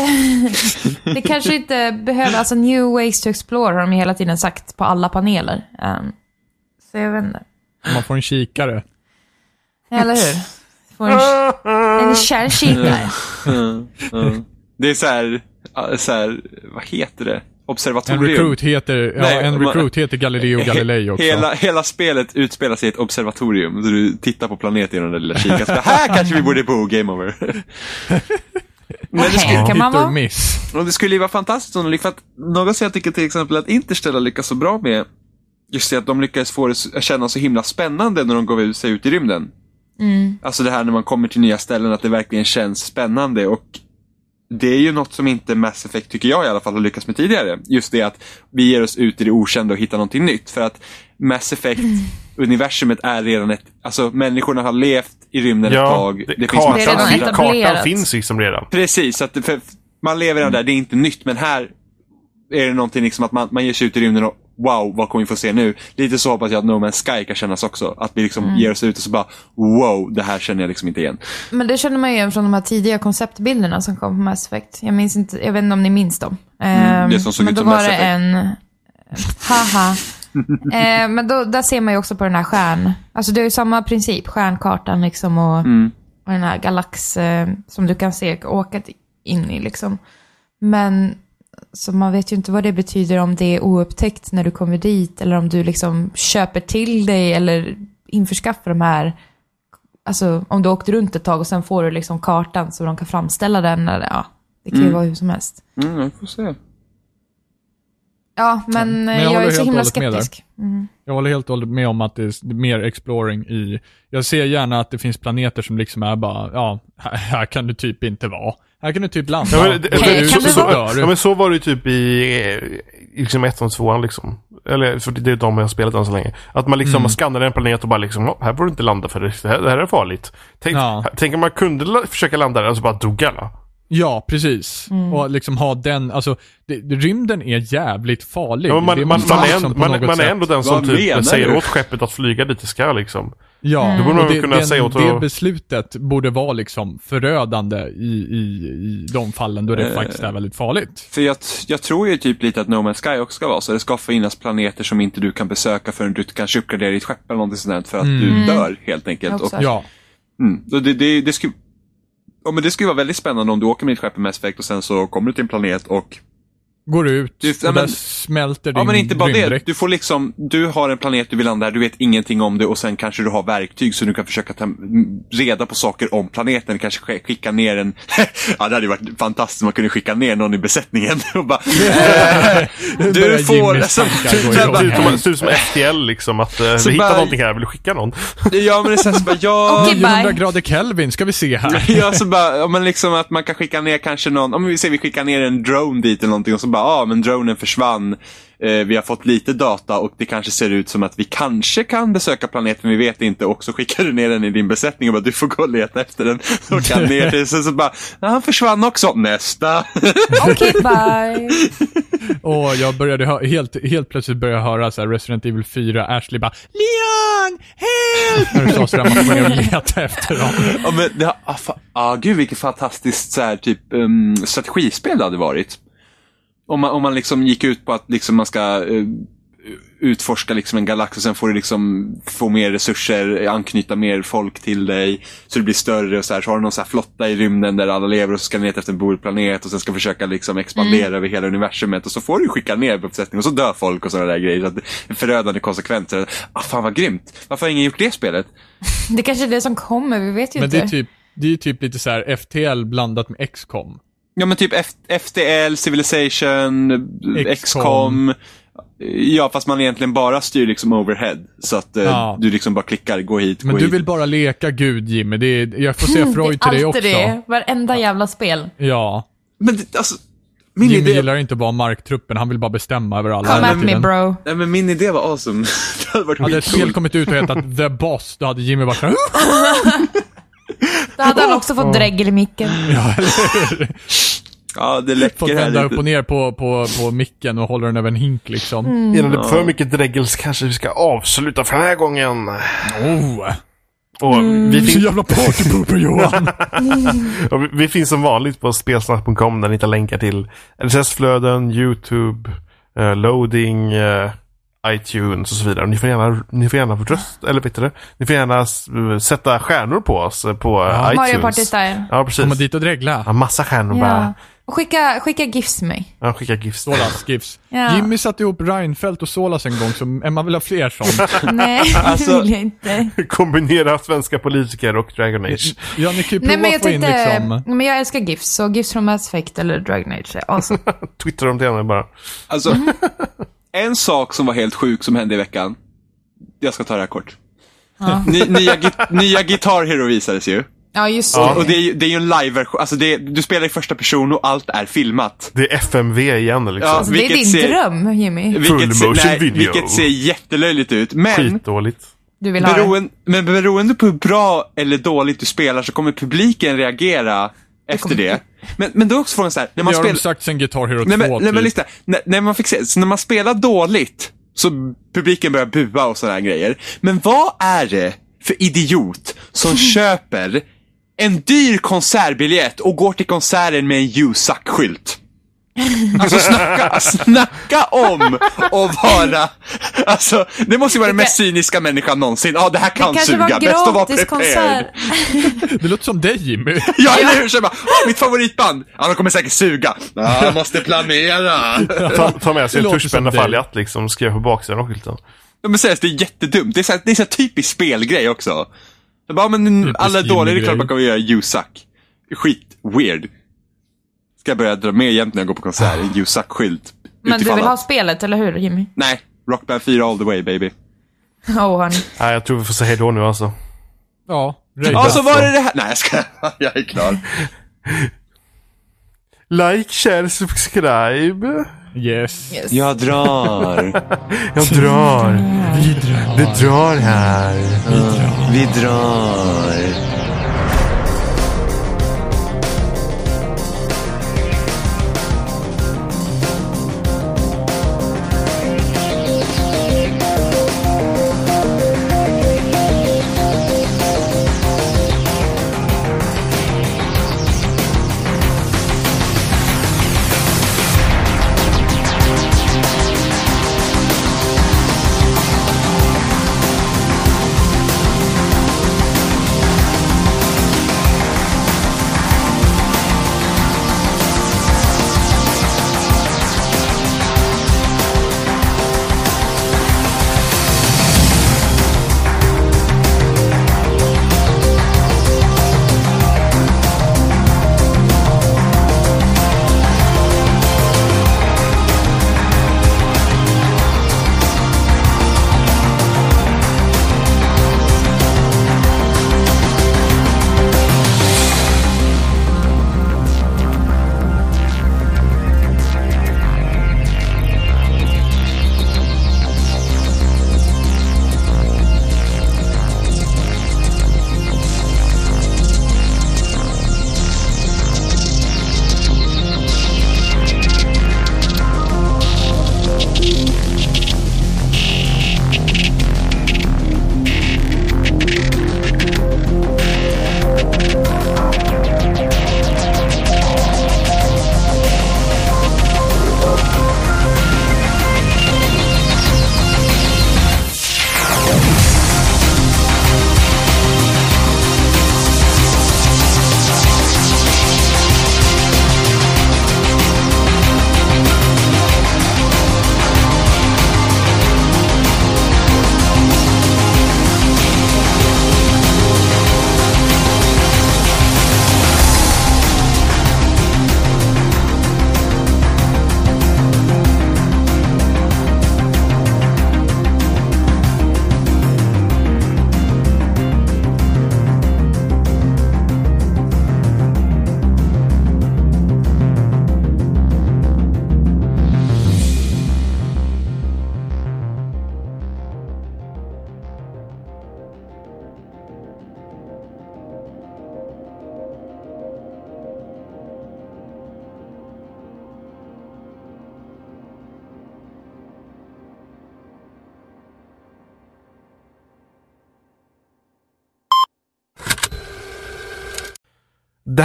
be- det kanske inte behöver, alltså new ways to explore har de ju hela tiden sagt på alla paneler. Ehm, så jag vet inte. Man får en kikare. Eller hur? Får en, en kärnkikare. Mm, mm. Det är så här, så här, vad heter det? En Observatorium. recruit heter, ja, Nej, en man- recruit heter Galileo Galilei också. Hela, hela spelet utspelar sig i ett observatorium. Så du tittar på planeten genom den där lilla kikaren. Här kanske vi borde bo, game over. Men det skulle- kan man vara. Och det skulle ju vara fantastiskt om de lyck- för att något som jag tycker till exempel att Interstellar lyckas så bra med, just det att de lyckas få det att kännas så himla spännande när de går ut sig ut i rymden. Alltså det här när man kommer till nya ställen, att det verkligen känns spännande och det är ju något som inte Mass Effect, tycker jag i alla fall, har lyckats med tidigare. Just det att vi ger oss ut i det okända och hittar någonting nytt. För att Mass Effect-universumet är redan ett, alltså människorna har levt i rymden ett tag. det, finns kartan, Det är redan massa- etablerat. kartan finns liksom redan. Precis, så att det, för man lever redan där, det är inte nytt, men här är det någonting liksom att man, man ger sig ut i rymden och wow, vad kommer vi få se nu? Lite så hoppas jag att No Man's Sky kan kännas också. Att vi liksom ger oss ut och så bara wow, det här känner jag liksom inte igen. Men det känner man ju igen från de här tidiga konceptbilderna som kom på Mass Effect. Jag minns inte, jag vet inte om ni minns dem. Ehm, det som såg men ut då som var Mass det Effect. en... Haha. eh, men då, där ser man ju också på den här stjärn... Alltså det är ju samma princip, stjärnkartan liksom och, Mm. och den här galax eh, som du kan se åka in i liksom. Men så man vet ju inte vad det betyder om det är oupptäckt när du kommer dit eller om du liksom köper till dig eller införskaffar de här Alltså om du åkt runt ett tag och sen får du liksom kartan så de kan framställa den. Eller, ja, det kan ju Mm. vara hur som helst. Mm, jag får se. Ja, men, Men eh, jag jag, är så himla skeptisk. Mm. Jag håller helt och hållet med om att det är mer exploring i... Jag ser gärna att det finns planeter som liksom är bara, ja, här, här kan du typ inte vara. Här kan du typ landa. Ja, men, kan så, så, ja, men så var det ju typ i, eh, liksom ettan och tvåan liksom. Eller, för det är de jag har spelat än så länge. Att man liksom Mm. skannar en planet och bara liksom, "Ja, här får du inte landa för det här, det här är farligt. Tänk, Ja. tänk om man kunde la, försöka landa där och så bara dog alla. Ja, precis. Och liksom ha den, alltså, det, rymden är jävligt farlig. Ja, man, Det man, man, är, liksom en- man, man är ändå den som Vad typ säger du? åt skeppet att flyga dit det ska liksom. Ja, Då borde man och det, kunna den, säga åt det att- beslutet borde vara liksom förödande i, i, i de fallen då det Eh. faktiskt är väldigt farligt. För jag, jag tror ju typ lite att No Man's Sky också ska vara så. Det ska finnas planeter som inte du kan besöka förrän du kanske uppgraderar ditt skepp eller någonting sånt för att du dör helt enkelt. Och, Ja, mm, och det, det, det skulle Ja, men det skulle vara väldigt spännande om du åker med ditt skepp i Mass Effect och sen så kommer du till en planet och Går ut Du- och ja, men- där smälter din Ja, men inte bara det. rymddräkt. Du får liksom, du har en planet du vill landa här, du vet ingenting om det och sen kanske du har verktyg så du kan försöka ta reda på saker om planeten. Kanske sk- skicka ner en, ja det hade ju varit fantastiskt om man kunde skicka ner någon i besättningen och bara, du får, alltså, Det ut som- FTL liksom, att eh, Så vi hittar någonting här, vill du skicka någon? ja men det är så här, så bara, ja, Okej. 900 bye. grader Kelvin ska vi se här. Ja, så bara, ja, men liksom att man kan skicka ner kanske någon, om vi säger vi skickar ner en drone dit eller någonting och så bara, ja men dronen försvann. Eh, vi har fått lite data och det kanske ser ut som att vi kanske kan besöka planeten, vi vet inte. Och så skickar du ner den i din besättning och bara, du får gå och leta efter den. Och kan ner till, så, så bara, han försvann också. Nästa. Okej, bye. Och jag började hö- helt, helt plötsligt började jag höra så här Resident Evil 4, Ashley bara Leon! Help! När du sa sådär, man får ner och leta efter dem. ja, men det, har- ah, fa, ah, gud vilket fantastiskt så här, typ, um, strategispel det hade varit. Om man, om man liksom gick ut på att liksom man ska eh, utforska liksom en galax och sen får du liksom få mer resurser, anknyta mer folk till dig. Så det blir större och så här. Så har du någon så här flotta i rymden där alla lever och så ska du ner efter en bordplanet och sen ska försöka liksom expandera över hela universumet. Och så får du skicka ner på besättningen och så dör folk och sådana där grejer. Så att det är förödande konsekvenser. Ah, fan vad grymt. Varför har ingen gjort det spelet? Det kanske är det som kommer, vi vet ju Men inte. det är typ, det är typ lite så här FTL blandat med XCOM. Ja men typ F- FTL, Civilization, XCOM. Ja, fast man egentligen bara styr liksom overhead. Så att eh, Ja. du liksom bara klickar, gå hit, Men gå du hit. vill bara leka Gud Jimmy, det är, jag får säga Freud till dig också. Alltid det. Varenda jävla spel. Mm. Ja. Men det, alltså, min Jimmy idé... gillar inte att vara marktruppen, han vill bara bestämma över alla Come at me bro. Nej men min idé var awesome. det hade varit Hade ett spel kommit ut och hetat The Boss, då hade Jimmy varit såhär Då hade han också fått dregel i micken. Ja? Ja, det Fått läcker här vända upp och lite. ner på, på, på micken och hålla den över en hink liksom. Mm. Innan det blir för mycket dregels kanske vi ska avsluta för den här gången. Oh, Och vi, så fin- jävla partypooper Johan! och vi, vi finns som vanligt på spelsnack.com där ni hittar länkar till RSS-flöden, YouTube, eh, loading, eh, iTunes och så vidare. Ni får gärna, ni får gärna röst, eller det? Ni får gärna eh, sätta stjärnor på oss eh, på eh, Mario iTunes. Party Style. Ja, precis. Komma dit och dregla. Ja, massa stjärnor Ja. bara. Och skicka, skicka gifs mig. Ja, skicka gifs. Solas, GIFs. Ja. Jimmy satte ihop Reinfeldt och Solas en gång, så Emma vill ha fler sånt. Nej, Alltså- det vill jag inte. Kombinera svenska politiker och Dragon Age. Ja, ni kan ju prova Nej, men jag att få in tänkte, liksom... men jag älskar gifs, så gifs från Mass Effect eller Dragon Age är awesome. Twittrar dem till henne bara. Alltså, en sak som var helt sjuk som hände i veckan. Jag ska ta det här kort. Ja. Ny, nya, nya Guitar Hero visades ju. Ja, just Ja. det. Och det är ju, det är ju en live-version. Alltså det är, du spelar i första person och allt är filmat. Det är FMV igen liksom. Ja. Alltså, det är din ser- dröm, Jimmy. Vilket, Full ser, motion nej, video. vilket ser jättelöjligt ut. Men Skitdåligt. Du vill beroende, men beroende på hur bra eller dåligt du spelar så kommer publiken reagera efter det. Men, men då är också frågan så här, när man Det har spelar... de sagt sen Guitar Hero 2 Nej men, nej, men typ. lyssna. När, när, man fick se, så när man spelar dåligt så publiken börjar bua och sådana här grejer. Men vad är det för idiot som köper en dyr konsertbiljett och går till konserten med en you suck-skylt? Alltså snacka, snacka om att vara, alltså det måste ju vara den mest cyniska människan någonsin. Ja, det här kan Det kanske suga, var bäst att vara gratis prepared. Det låter som dig Jimmy. Ja, eller hur? Så jag bara, "Åh, mitt favoritband, ja de kommer säkert suga. Ja, jag måste planera. Ta, ta med sig en tuschpenna faljatt liksom, skrev på baksidan av skylten. Ja, men seriöst, det är jättedumt. Det är så, här, det är så här typisk spelgrej också. Jag bara, men alla är dåliga, det är klart man kan göra you suck. Skit weird. Ska jag börja dra med jämt när jag går på konsert, en you suck-skylt. Men du vill ha spelet, eller hur Jimmy? Nej, Rockband 4 all the way baby. Oh, honey. Nej, jag tror vi får säga hejdå nu alltså. Ja, Ja, rejda. så var det det här. Nej, jag ska. Jag är klar. Like, share, subscribe. Yes. Yes. Jag drar. Jag drar. Det drar här. Vi drar. Det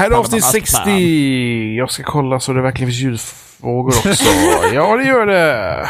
här är avsnitt Panama 60. Jag ska kolla så det verkligen finns ljudvågor också. ja, det gör det.